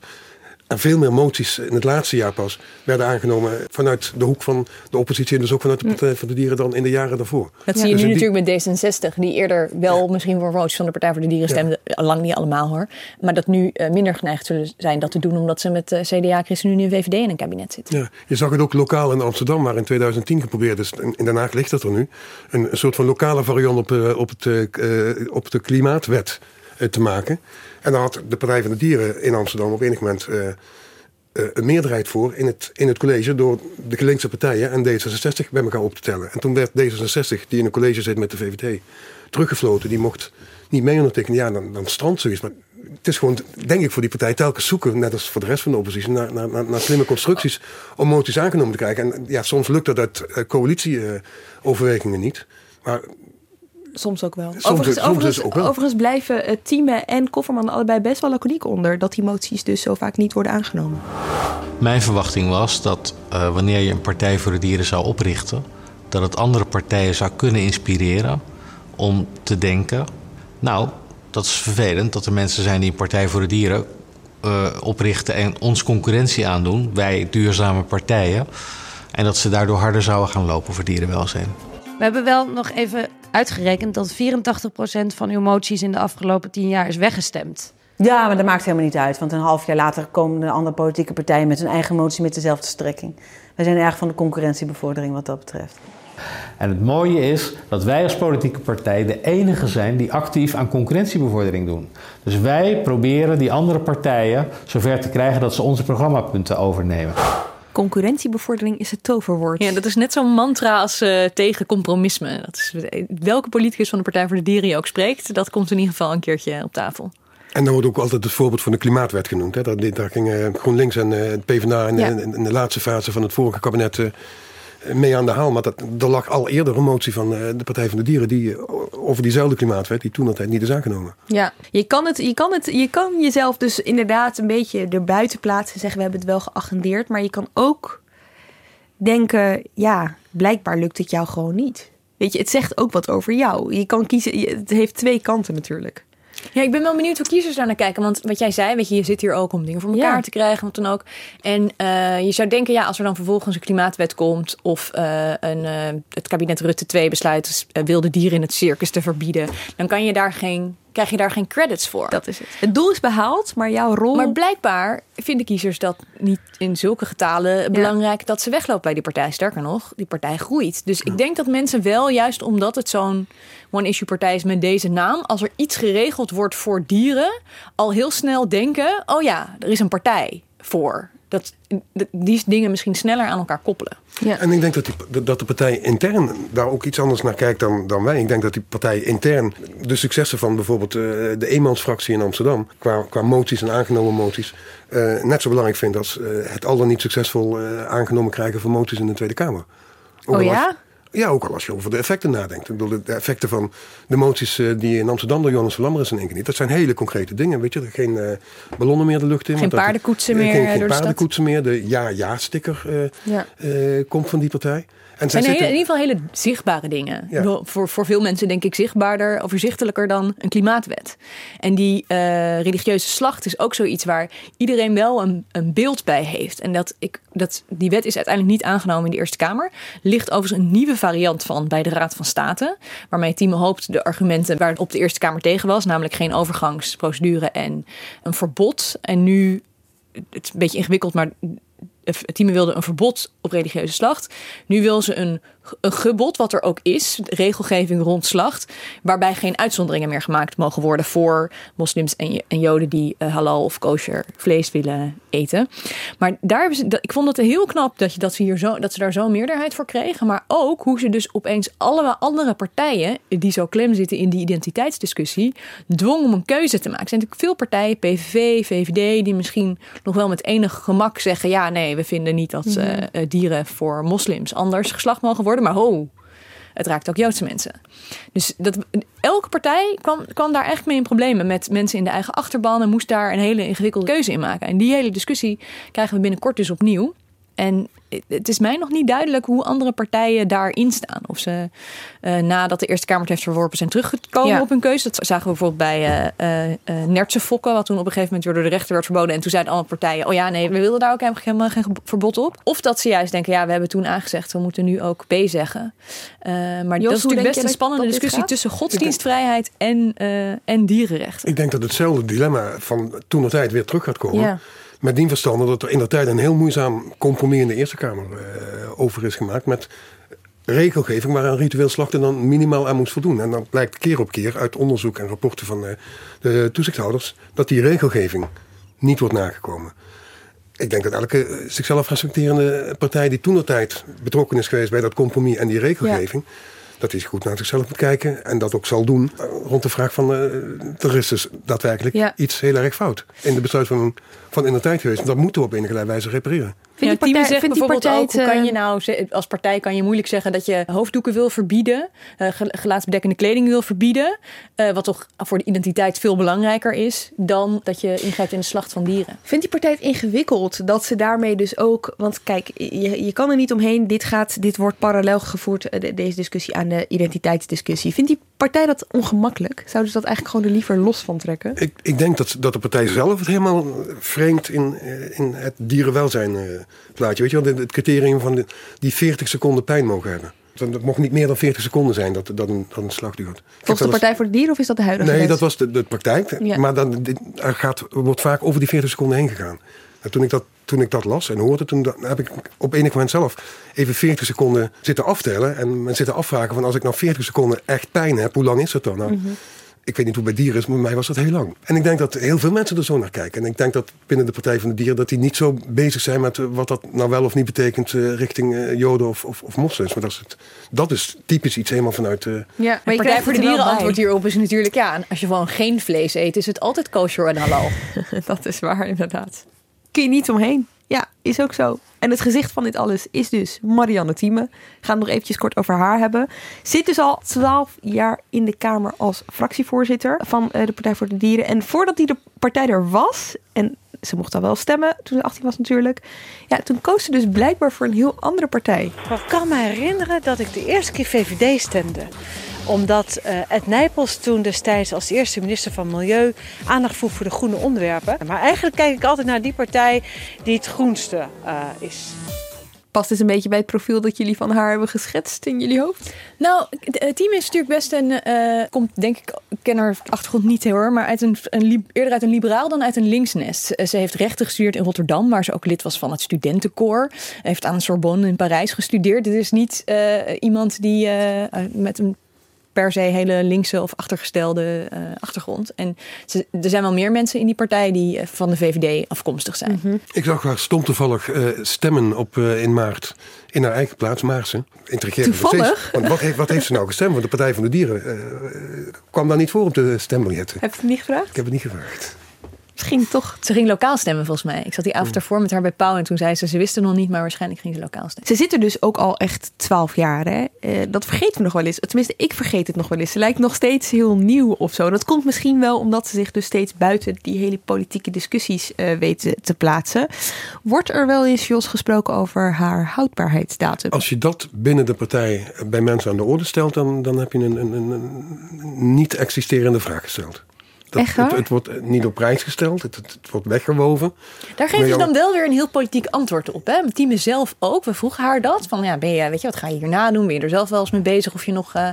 er veel meer moties in het laatste jaar pas werden aangenomen vanuit de hoek van de oppositie en dus ook vanuit de Partij van de Dieren dan in de jaren daarvoor. Dat zie je Dus nu die- natuurlijk met D66, die eerder wel misschien voor moties van de Partij voor de Dieren stemden. Lang niet allemaal hoor. Maar dat nu eh, minder geneigd zullen zijn dat te doen, omdat ze met eh, CDA, ChristenUnie en VVD in een kabinet zitten. Ja, je zag het ook lokaal in Amsterdam, waar in 2010 geprobeerd is. en In Den Haag ligt dat er nu. Een, soort van lokale variant op, eh, op, het, eh, eh, op de klimaatwet eh, te maken. En daar had de Partij van de Dieren in Amsterdam op enig moment eh, eh, een meerderheid voor in het, in het college door de linkse partijen en D66 bij elkaar op te tellen. En toen werd D66, die in een college zit met de VVD, teruggefloten. Die mocht niet mee ondertekenen. Ja, dan, dan strandt zoiets. Maar het is gewoon, denk ik, voor die partij telkens zoeken, net als voor de rest van de oppositie, naar, naar, naar, slimme constructies om moties aangenomen te krijgen. En ja, soms lukt dat uit eh, coalitieoverwegingen niet. Maar Soms ook wel. Soms- overigens, soms overigens, dus ook wel. overigens blijven uh, Thieme en Kofferman allebei best wel laconiek onder dat die moties dus zo vaak niet worden aangenomen. Mijn verwachting was dat eh, wanneer je een Partij voor de Dieren zou oprichten, dat het andere partijen zou kunnen inspireren om te denken: Nou, dat is vervelend dat er mensen zijn die een Partij voor de Dieren eh, oprichten en ons concurrentie aandoen, wij duurzame partijen, en dat ze daardoor harder zouden gaan lopen voor dierenwelzijn. We hebben wel nog even uitgerekend dat 84% van uw moties in de afgelopen tien jaar is weggestemd. Ja, maar dat maakt helemaal niet uit. Want een half jaar later komen de andere politieke partijen met hun eigen motie met dezelfde strekking. Wij zijn erg van de concurrentiebevordering wat dat betreft. En het mooie is dat wij als politieke partij de enige zijn die actief aan concurrentiebevordering doen. Dus wij proberen die andere partijen zover te krijgen dat ze onze programmapunten overnemen. Concurrentiebevordering is het toverwoord. Ja, dat is net zo'n mantra als eh, tegen compromisme. Dat is, welke politicus van de Partij voor de Dieren je ook spreekt, dat komt in ieder geval een keertje op tafel. En dan wordt ook altijd het voorbeeld van de klimaatwet genoemd. Hè. Daar, daar gingen GroenLinks en uh, het PvdA in, Ja. in, in de laatste fase van het vorige kabinet uh, mee aan de haal. Maar dat, er lag al eerder een motie van uh, de Partij van de Dieren die, over diezelfde klimaatwet, die toen altijd niet is aangenomen. Ja, je kan, het, je, kan het, je kan jezelf dus inderdaad een beetje erbuiten plaatsen en zeggen we hebben het wel geagendeerd. Maar je kan ook denken, ja, blijkbaar lukt het jou gewoon niet. Weet je, het zegt ook wat over jou. Je kan kiezen, het heeft twee kanten natuurlijk. Ja, ik ben wel benieuwd hoe kiezers daar naar kijken. Want wat jij zei, weet je, je zit hier ook om dingen voor elkaar Ja. te krijgen, wat dan ook. En eh, je zou denken, ja, als er dan vervolgens een klimaatwet komt of eh, een, eh, het kabinet Rutte 2 besluit eh, wilde dieren in het circus te verbieden, dan kan je daar geen, krijg je daar geen credits voor. Dat is het. Het doel is behaald, maar jouw rol... Maar blijkbaar vinden kiezers dat niet in zulke getalen belangrijk dat ze weglopen bij die partij. Sterker nog, die partij groeit. Dus ik denk dat mensen wel, juist omdat het zo'n one-issue partij is met deze naam, als er iets geregeld wordt voor dieren, al heel snel denken: oh ja, er is een partij voor. Dat die dingen misschien sneller aan elkaar koppelen. En ik denk dat, die, dat de partij intern daar ook iets anders naar kijkt dan, dan wij. Ik denk dat die partij intern de successen van bijvoorbeeld eh, de eenmansfractie in Amsterdam, qua, qua moties en aangenomen moties, eh, net zo belangrijk vindt als eh, het al dan niet succesvol eh, aangenomen krijgen van moties in de Tweede Kamer. Ook Oh ja? Ja, ook al als je over de effecten nadenkt. Ik bedoel, de effecten van de moties eh, die in Amsterdam door Jonas van Lammeren zijn ingediend. Dat zijn hele concrete dingen, weet je. Geen eh, ballonnen meer de lucht in. Geen dat- paardenkoetsen eh, meer Geen, door geen de stad. paardenkoetsen meer. De ja-ja-sticker Ja. komt van die partij. En zijn zitten... in ieder geval hele zichtbare dingen. Ja. Voor, voor veel mensen denk ik zichtbaarder, overzichtelijker dan een klimaatwet. En die eh, religieuze slacht is ook zoiets waar iedereen wel een, een beeld bij heeft. En dat ik, dat, die wet is uiteindelijk niet aangenomen in de Eerste Kamer. Ligt overigens een nieuwe variant van bij de Raad van State. Waarmee Tieme hoopt de argumenten waar het op de Eerste Kamer tegen was. Namelijk geen overgangsprocedure en een verbod. En nu, het is een beetje ingewikkeld, maar Tieme wilde een verbod op religieuze slacht. Nu wil ze een gebod, wat er ook is, regelgeving rond slacht, waarbij geen uitzonderingen meer gemaakt mogen worden voor moslims en, en joden die eh, halal of kosher vlees willen eten. Maar daar hebben ze, dat- ik vond het heel knap dat, je, dat, ze hier zo, dat ze daar zo'n meerderheid voor kregen. Maar ook hoe ze dus opeens alle andere partijen die zo klem zitten in die identiteitsdiscussie, dwongen om een keuze te maken. Er zijn natuurlijk veel partijen, PVV, VVD, die misschien nog wel met enig gemak zeggen: ja, nee, we vinden niet dat eh, dieren voor moslims anders geslacht mogen worden. Maar ho, het raakt ook Joodse mensen. Dus dat, elke partij kwam, kwam daar eigenlijk mee in problemen met mensen in de eigen achterban en moest daar een hele ingewikkelde keuze in maken. En die hele discussie krijgen we binnenkort dus opnieuw. En het is mij nog niet duidelijk hoe andere partijen daarin staan. Of ze eh, nadat de Eerste Kamer het heeft verworpen zijn teruggekomen Ja. op hun keuze. Dat zagen we bijvoorbeeld bij eh eh eh, nertse fokken, wat toen op een gegeven moment weer door de rechter werd verboden. En toen zeiden alle partijen, oh ja, nee, we wilden daar ook helemaal geen verbod op. Of dat ze juist denken, ja, we hebben toen aangezegd, we moeten nu ook B zeggen. Eh, maar dat is natuurlijk best een spannende discussie gaat? tussen godsdienstvrijheid en, eh, en dierenrechten. Ik denk dat hetzelfde dilemma van toen de tijd weer terug gaat komen. Ja. Met die verstande dat er in de tijd een heel moeizaam compromis in de Eerste Kamer eh, over is gemaakt. Met regelgeving waar een ritueel slachten dan minimaal aan moest voldoen. En dan blijkt keer op keer uit onderzoek en rapporten van eh, de toezichthouders dat die regelgeving niet wordt nagekomen. Ik denk dat elke eh, zichzelf respecterende partij die toen de tijd betrokken is geweest bij dat compromis en die regelgeving, dat hij goed naar zichzelf moet kijken en dat ook zal doen eh, rond de vraag van eh, er is dus daadwerkelijk Ja. iets heel erg fout in de besluitvorming van in de tijd geweest. Dat moeten we op enige wijze repareren. Vind die ja, Tieme partij- zegt vindt die bijvoorbeeld partij ook, hoe het, kan je nou, als partij kan je moeilijk zeggen dat je hoofddoeken wil verbieden, eh, ge- gelaatsbedekkende kleding wil verbieden, eh, wat toch voor de identiteit veel belangrijker is dan dat je ingrijpt in de slacht van dieren. Vindt die partij het ingewikkeld dat ze daarmee dus ook... Want kijk, je, je kan er niet omheen. Dit, gaat, dit wordt parallel gevoerd, eh, de- deze discussie, aan de identiteitsdiscussie. Vindt die partij dat ongemakkelijk? Zouden ze dat eigenlijk gewoon er liever los van trekken? Ik, ik denk dat, dat de partij zelf het helemaal vreemd in, eh, in het dierenwelzijn eh, plaatje. Weet je wel, het criterium van de, die 40 seconden pijn mogen hebben. Dat mocht niet meer dan 40 seconden zijn dat, dat, een, dat een slag duurt. Volgens de Partij voor de Dieren of is dat de huidige Nee, wet? dat was de, de praktijk. Ja. Maar dan, dit- er gaat, wordt vaak over die 40 seconden heen gegaan. En toen ik dat, toen ik dat las en hoorde, toen heb ik op enig moment zelf even 40 seconden zitten aftellen. En zitten afvragen van als ik nou 40 seconden echt pijn heb, hoe lang is dat dan? Nou, Mhm. Ik weet niet hoe bij dieren is, maar bij mij was dat heel lang. En ik denk dat heel veel mensen er zo naar kijken. En ik denk dat binnen de Partij van de Dieren... dat die niet zo bezig zijn met eh, wat dat nou wel of niet betekent... eh, richting eh, joden of, of, of moslims. Maar dat is, het, dat is typisch iets helemaal vanuit... eh, Ja, Maar je maar Partij krijgt voor de er Dieren antwoord hierop is natuurlijk ja, als je gewoon geen vlees eet, is het altijd kosher en halal. dat is waar, inderdaad. Kun je niet omheen. Ja, is ook zo. En het gezicht van dit alles is dus Marianne Thieme. We gaan het nog eventjes kort over haar hebben. Zit dus al 12 jaar in de Kamer als fractievoorzitter van eh, de Partij voor de Dieren. En voordat die de partij er was, en ze mocht al wel stemmen toen ze 18 was natuurlijk. Ja, toen koos ze dus blijkbaar voor een heel andere partij. Ik kan me herinneren dat ik de eerste keer VVD stemde. Omdat uh, Ed Nijpels toen destijds als eerste minister van Milieu aandacht vroeg voor de groene onderwerpen. Maar eigenlijk kijk ik altijd naar die partij die het groenste uh, is. Past dit een beetje bij het profiel dat jullie van haar hebben geschetst in jullie hoofd? Nou, het team is natuurlijk best een. Uh, komt denk ik, ik ken haar achtergrond niet heel hoor, maar uit een, een, eerder uit een liberaal dan uit een linksnest. Ze heeft rechten gestudeerd in Rotterdam, waar ze ook lid was van het studentenkoor. Heeft aan de Sorbonne in Parijs gestudeerd. Dit is niet uh, iemand die uh, met een per se hele linkse of achtergestelde uh, achtergrond. En ze, er zijn wel meer mensen in die partij die uh, van de VVD afkomstig zijn. Mhm. Ik zag haar stom toevallig uh, stemmen op in maart in haar eigen plaats, Maarsen. Toevallig? Want wat heeft, wat heeft ze nou gestemd? Want de Partij van de Dieren kwam daar niet voor op de stembiljetten. Heb je het niet gevraagd? Ik heb het niet gevraagd. Misschien toch. Ze ging lokaal stemmen volgens mij. Ik zat die avond daarvoor met haar bij Pauw en toen zei ze, ze wisten nog niet, maar waarschijnlijk ging ze lokaal stemmen. Ze zit er dus ook al echt twaalf jaar. Hè? Uh, dat vergeten we nog wel eens. Tenminste, ik vergeet het nog wel eens. Ze lijkt nog steeds heel nieuw of zo. Dat komt misschien wel omdat ze zich dus steeds buiten die hele politieke discussies uh, weet te plaatsen. Wordt er wel eens, Jos, gesproken over haar houdbaarheidsdatum? Als je dat binnen de partij bij mensen aan de orde stelt, dan, dan heb je een, een, een, een niet existerende vraag gesteld. Dat, Echt? Het, het, wordt niet op prijs gesteld, het, het, het wordt weggewoven. Daar geven ze dan wel weer een heel politiek antwoord op. Hè? Team zelf ook. We vroegen haar dat. Van ja, ben je, weet je, wat ga je hierna doen? Ben je er zelf wel eens mee bezig? Of je nog uh,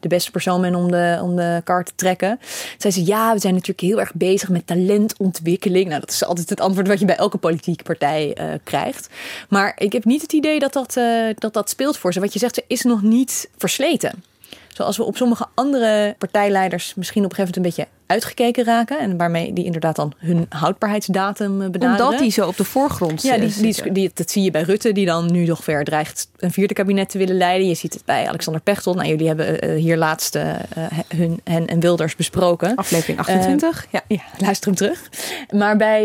de beste persoon bent om de, om de kar te trekken? Zei ze, ja, we zijn natuurlijk heel erg bezig met talentontwikkeling. Nou, dat is altijd het antwoord wat je bij elke politieke partij uh, krijgt. Maar ik heb niet het idee dat dat, uh, dat dat speelt voor ze. Wat je zegt, ze is nog niet versleten. Zoals we op sommige andere partijleiders misschien op een gegeven moment een beetje uitgekeken raken. En waarmee die inderdaad dan hun houdbaarheidsdatum benaderen. Omdat die zo op de voorgrond Ja, die, die, die, dat zie je bij Rutte, die dan nu nog ver dreigt een vierde kabinet te willen leiden. Je ziet het bij Alexander Pechtold. Nou, jullie hebben uh, hier laatst uh, hun, hen en Wilders besproken. Aflevering 28. Uh, ja, ja, luister hem terug. Maar bij,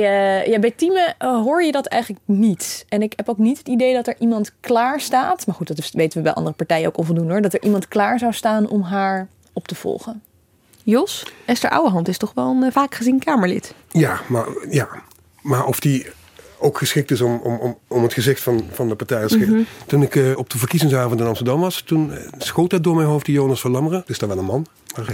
ja, bij Tieme hoor je dat eigenlijk niet. En ik heb ook niet het idee dat er iemand klaar staat. Maar goed, dat weten we bij andere partijen ook onvoldoende hoor. Dat er iemand klaar zou staan om haar op te volgen. Jos, Esther Ouwehand is toch wel een uh, vaak gezien Kamerlid? Ja, maar, ja. maar of die ook geschikt is om, om, om, om het gezicht van, van de partij te Mhm. mm -hmm. Toen ik uh, op de verkiezingsavond in Amsterdam was, toen uh, schoot dat door mijn hoofd die Jonas van Lammeren. Dus daar wel een man.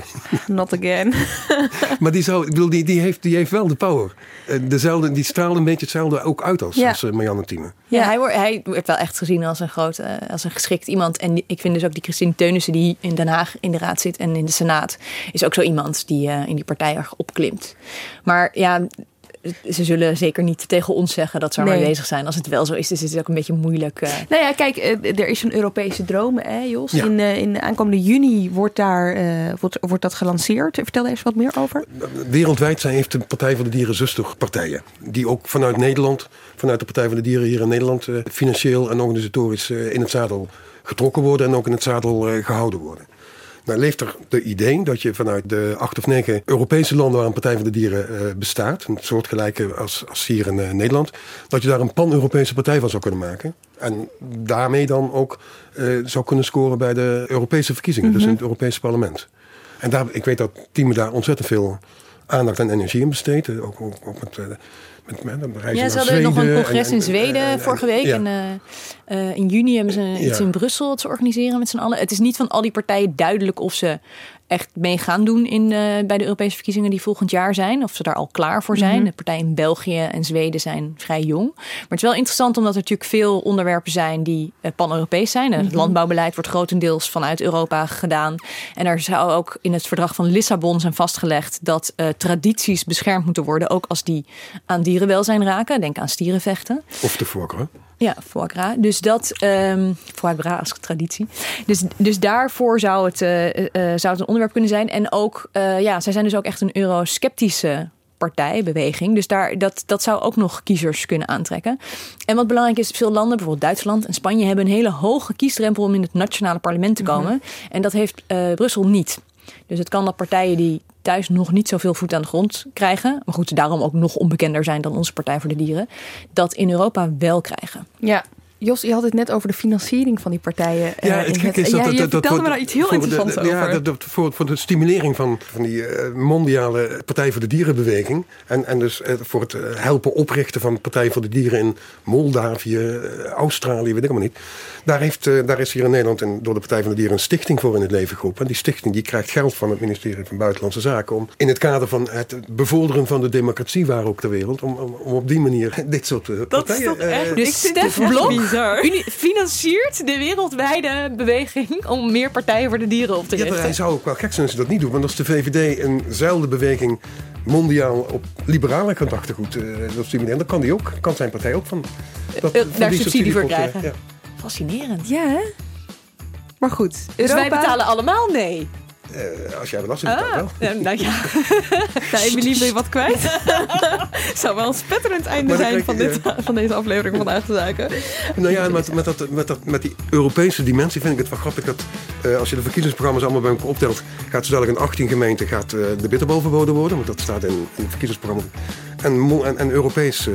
Not again. maar die, zou, ik bedoel, die, die, heeft, die heeft wel de power. Uh, dezelfde, die straalt een beetje hetzelfde ook uit als, Ja. als uh, Marianne Thieme. Ja, hij, wordt, hij wordt wel echt gezien als een groot, uh, als een geschikt iemand. En die- ik vind dus ook die Christine Teunissen die in Den Haag in de raad zit en in de Senaat, is ook zo iemand die uh, in die partij erg opklimt. Maar ja, ze zullen zeker niet tegen ons zeggen dat ze er Nee. mee bezig zijn. Als het wel zo is, is het ook een beetje moeilijk. uh, Nou ja, kijk, eh, er is een Europese droom, hè, Jos. Ja. In, eh, in aankomende juni wordt, daar, eh, wordt, wordt dat gelanceerd. Vertel er eens wat meer over. Wereldwijd zijn, heeft de Partij van de Dieren zusterpartijen. Die ook vanuit Nederland, vanuit de Partij van de Dieren hier in Nederland, eh, financieel en organisatorisch eh, in het zadel getrokken worden en ook in het zadel eh, gehouden worden. Nou leeft er de idee dat je vanuit de acht of negen Europese landen waar een Partij van de Dieren eh, bestaat, een soortgelijke als, als hier in eh, Nederland, dat je daar een pan-Europese partij van zou kunnen maken. En daarmee dan ook eh, zou kunnen scoren bij de Europese verkiezingen, dus in het Europese parlement. En daar, ik weet dat Tieme daar ontzettend veel aandacht en energie in besteedt. eh, Ook, ook, ook met, eh, met, met, met reizen Ja, ze hadden nog een congres en- in en- Zweden en- en- vorige week. ja. En eh, in juni hebben ze iets Ja. in Brussel ze organiseren met z'n allen. Het is niet van al die partijen duidelijk of ze echt mee gaan doen in, eh, bij de Europese verkiezingen die volgend jaar zijn. Of ze daar al klaar voor zijn. Mhm. De partijen in België en Zweden zijn vrij jong. Maar het is wel interessant omdat er natuurlijk veel onderwerpen zijn die eh, pan-Europees zijn. Het Mhm. landbouwbeleid wordt grotendeels vanuit Europa gedaan. En er zou ook in het verdrag van Lissabon zijn vastgelegd dat eh, tradities beschermd moeten worden. Ook als die aan dierenwelzijn raken. Denk aan stierenvechten. Of de voorkeur. Ja, foie gras. Dus dat, ehm foie gras als traditie. Dus, dus daarvoor zou het, eh, eh, eh, zou het een onderwerp kunnen zijn. En ook, ja, zij zijn dus ook echt een eurosceptische partij, beweging. Dus daar, dat, dat zou ook nog kiezers kunnen aantrekken. En wat belangrijk is, veel landen, bijvoorbeeld Duitsland en Spanje, hebben een hele hoge kiesdrempel om in het nationale parlement te komen. En dat heeft Brussel niet. Dus het kan dat partijen die thuis nog niet zoveel voet aan de grond krijgen, maar goed, daarom ook nog onbekender zijn dan onze Partij voor de Dieren, dat in Europa wel krijgen. Ja. Jos, je had het net over de financiering van die partijen. eh, Ja, het gekke is dat... ja, dat- je dat- dat vertelde me daar iets heel interessants de- over. Ja, dat, dat- voor, voor de stimulering van, van die eh, mondiale Partij voor de Dierenbeweging. En, en dus eh, voor het helpen oprichten van Partij voor de Dieren in Moldavië, Australië, weet ik maar niet. Daar, heeft, daar is hier in Nederland en door de Partij van de Dieren een stichting voor in het leven geroepen. En die stichting die krijgt geld van het ministerie van Buitenlandse Zaken. Om in het kader van het bevorderen van de democratie waar ook ter wereld. Om, om, om op die manier dit soort eh, Dat is partijen... toch echt... Dus Stef Blok bizar. uni- financiert de wereldwijde beweging om meer partijen voor de dieren op te Ja, richten. hij zou ook wel gek zijn als hij dat niet doet. Want als de VVD eenzelfde beweging mondiaal op liberale gedachtegoed uh, wil stimuleren, dan kan, die ook, kan zijn partij ook van, dat, Eh, van daar die subsidie voor krijgen. eh, Fascinerend. Ja, hè? Maar goed. Dus wij Europa- betalen allemaal nee. Eh, als jij belasting betaalt Ah, wel. nou ja. Nou, Emilie, ben je wat kwijt? Zou wel een spetterend einde zijn van, dit, van deze aflevering van Vandaag de Zaken. Nou ja, met, met, dat, met, dat, met die Europese dimensie vind ik het wel grappig dat eh, als je de verkiezingsprogramma's allemaal bij elkaar optelt, gaat zo dadelijk in 18 gemeenten gaat, eh, de bitterbal verboden worden, want dat staat in, in het verkiezingsprogramma. En, en, en Europees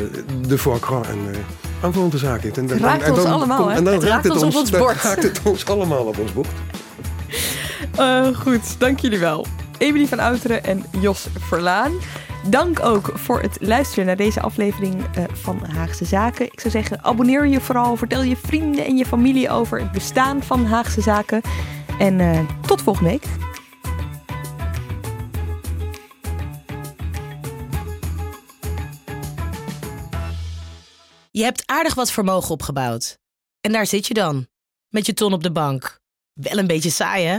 de foie gras en uh, aanvullende zaken. En, Het raakt ons allemaal, hè? En dan Het raakt raakt ons op ons bord. raakt het ons allemaal op ons bord. Eh, goed, dank jullie wel. Emilie van Outeren en Jos Verlaan. Dank ook voor het luisteren naar deze aflevering eh, van Haagse Zaken. Ik zou zeggen, abonneer je vooral. Vertel je vrienden en je familie over het bestaan van Haagse Zaken. En eh, tot volgende week. Je hebt aardig wat vermogen opgebouwd. En daar zit je dan, met je ton op de bank. Wel een beetje saai, hè?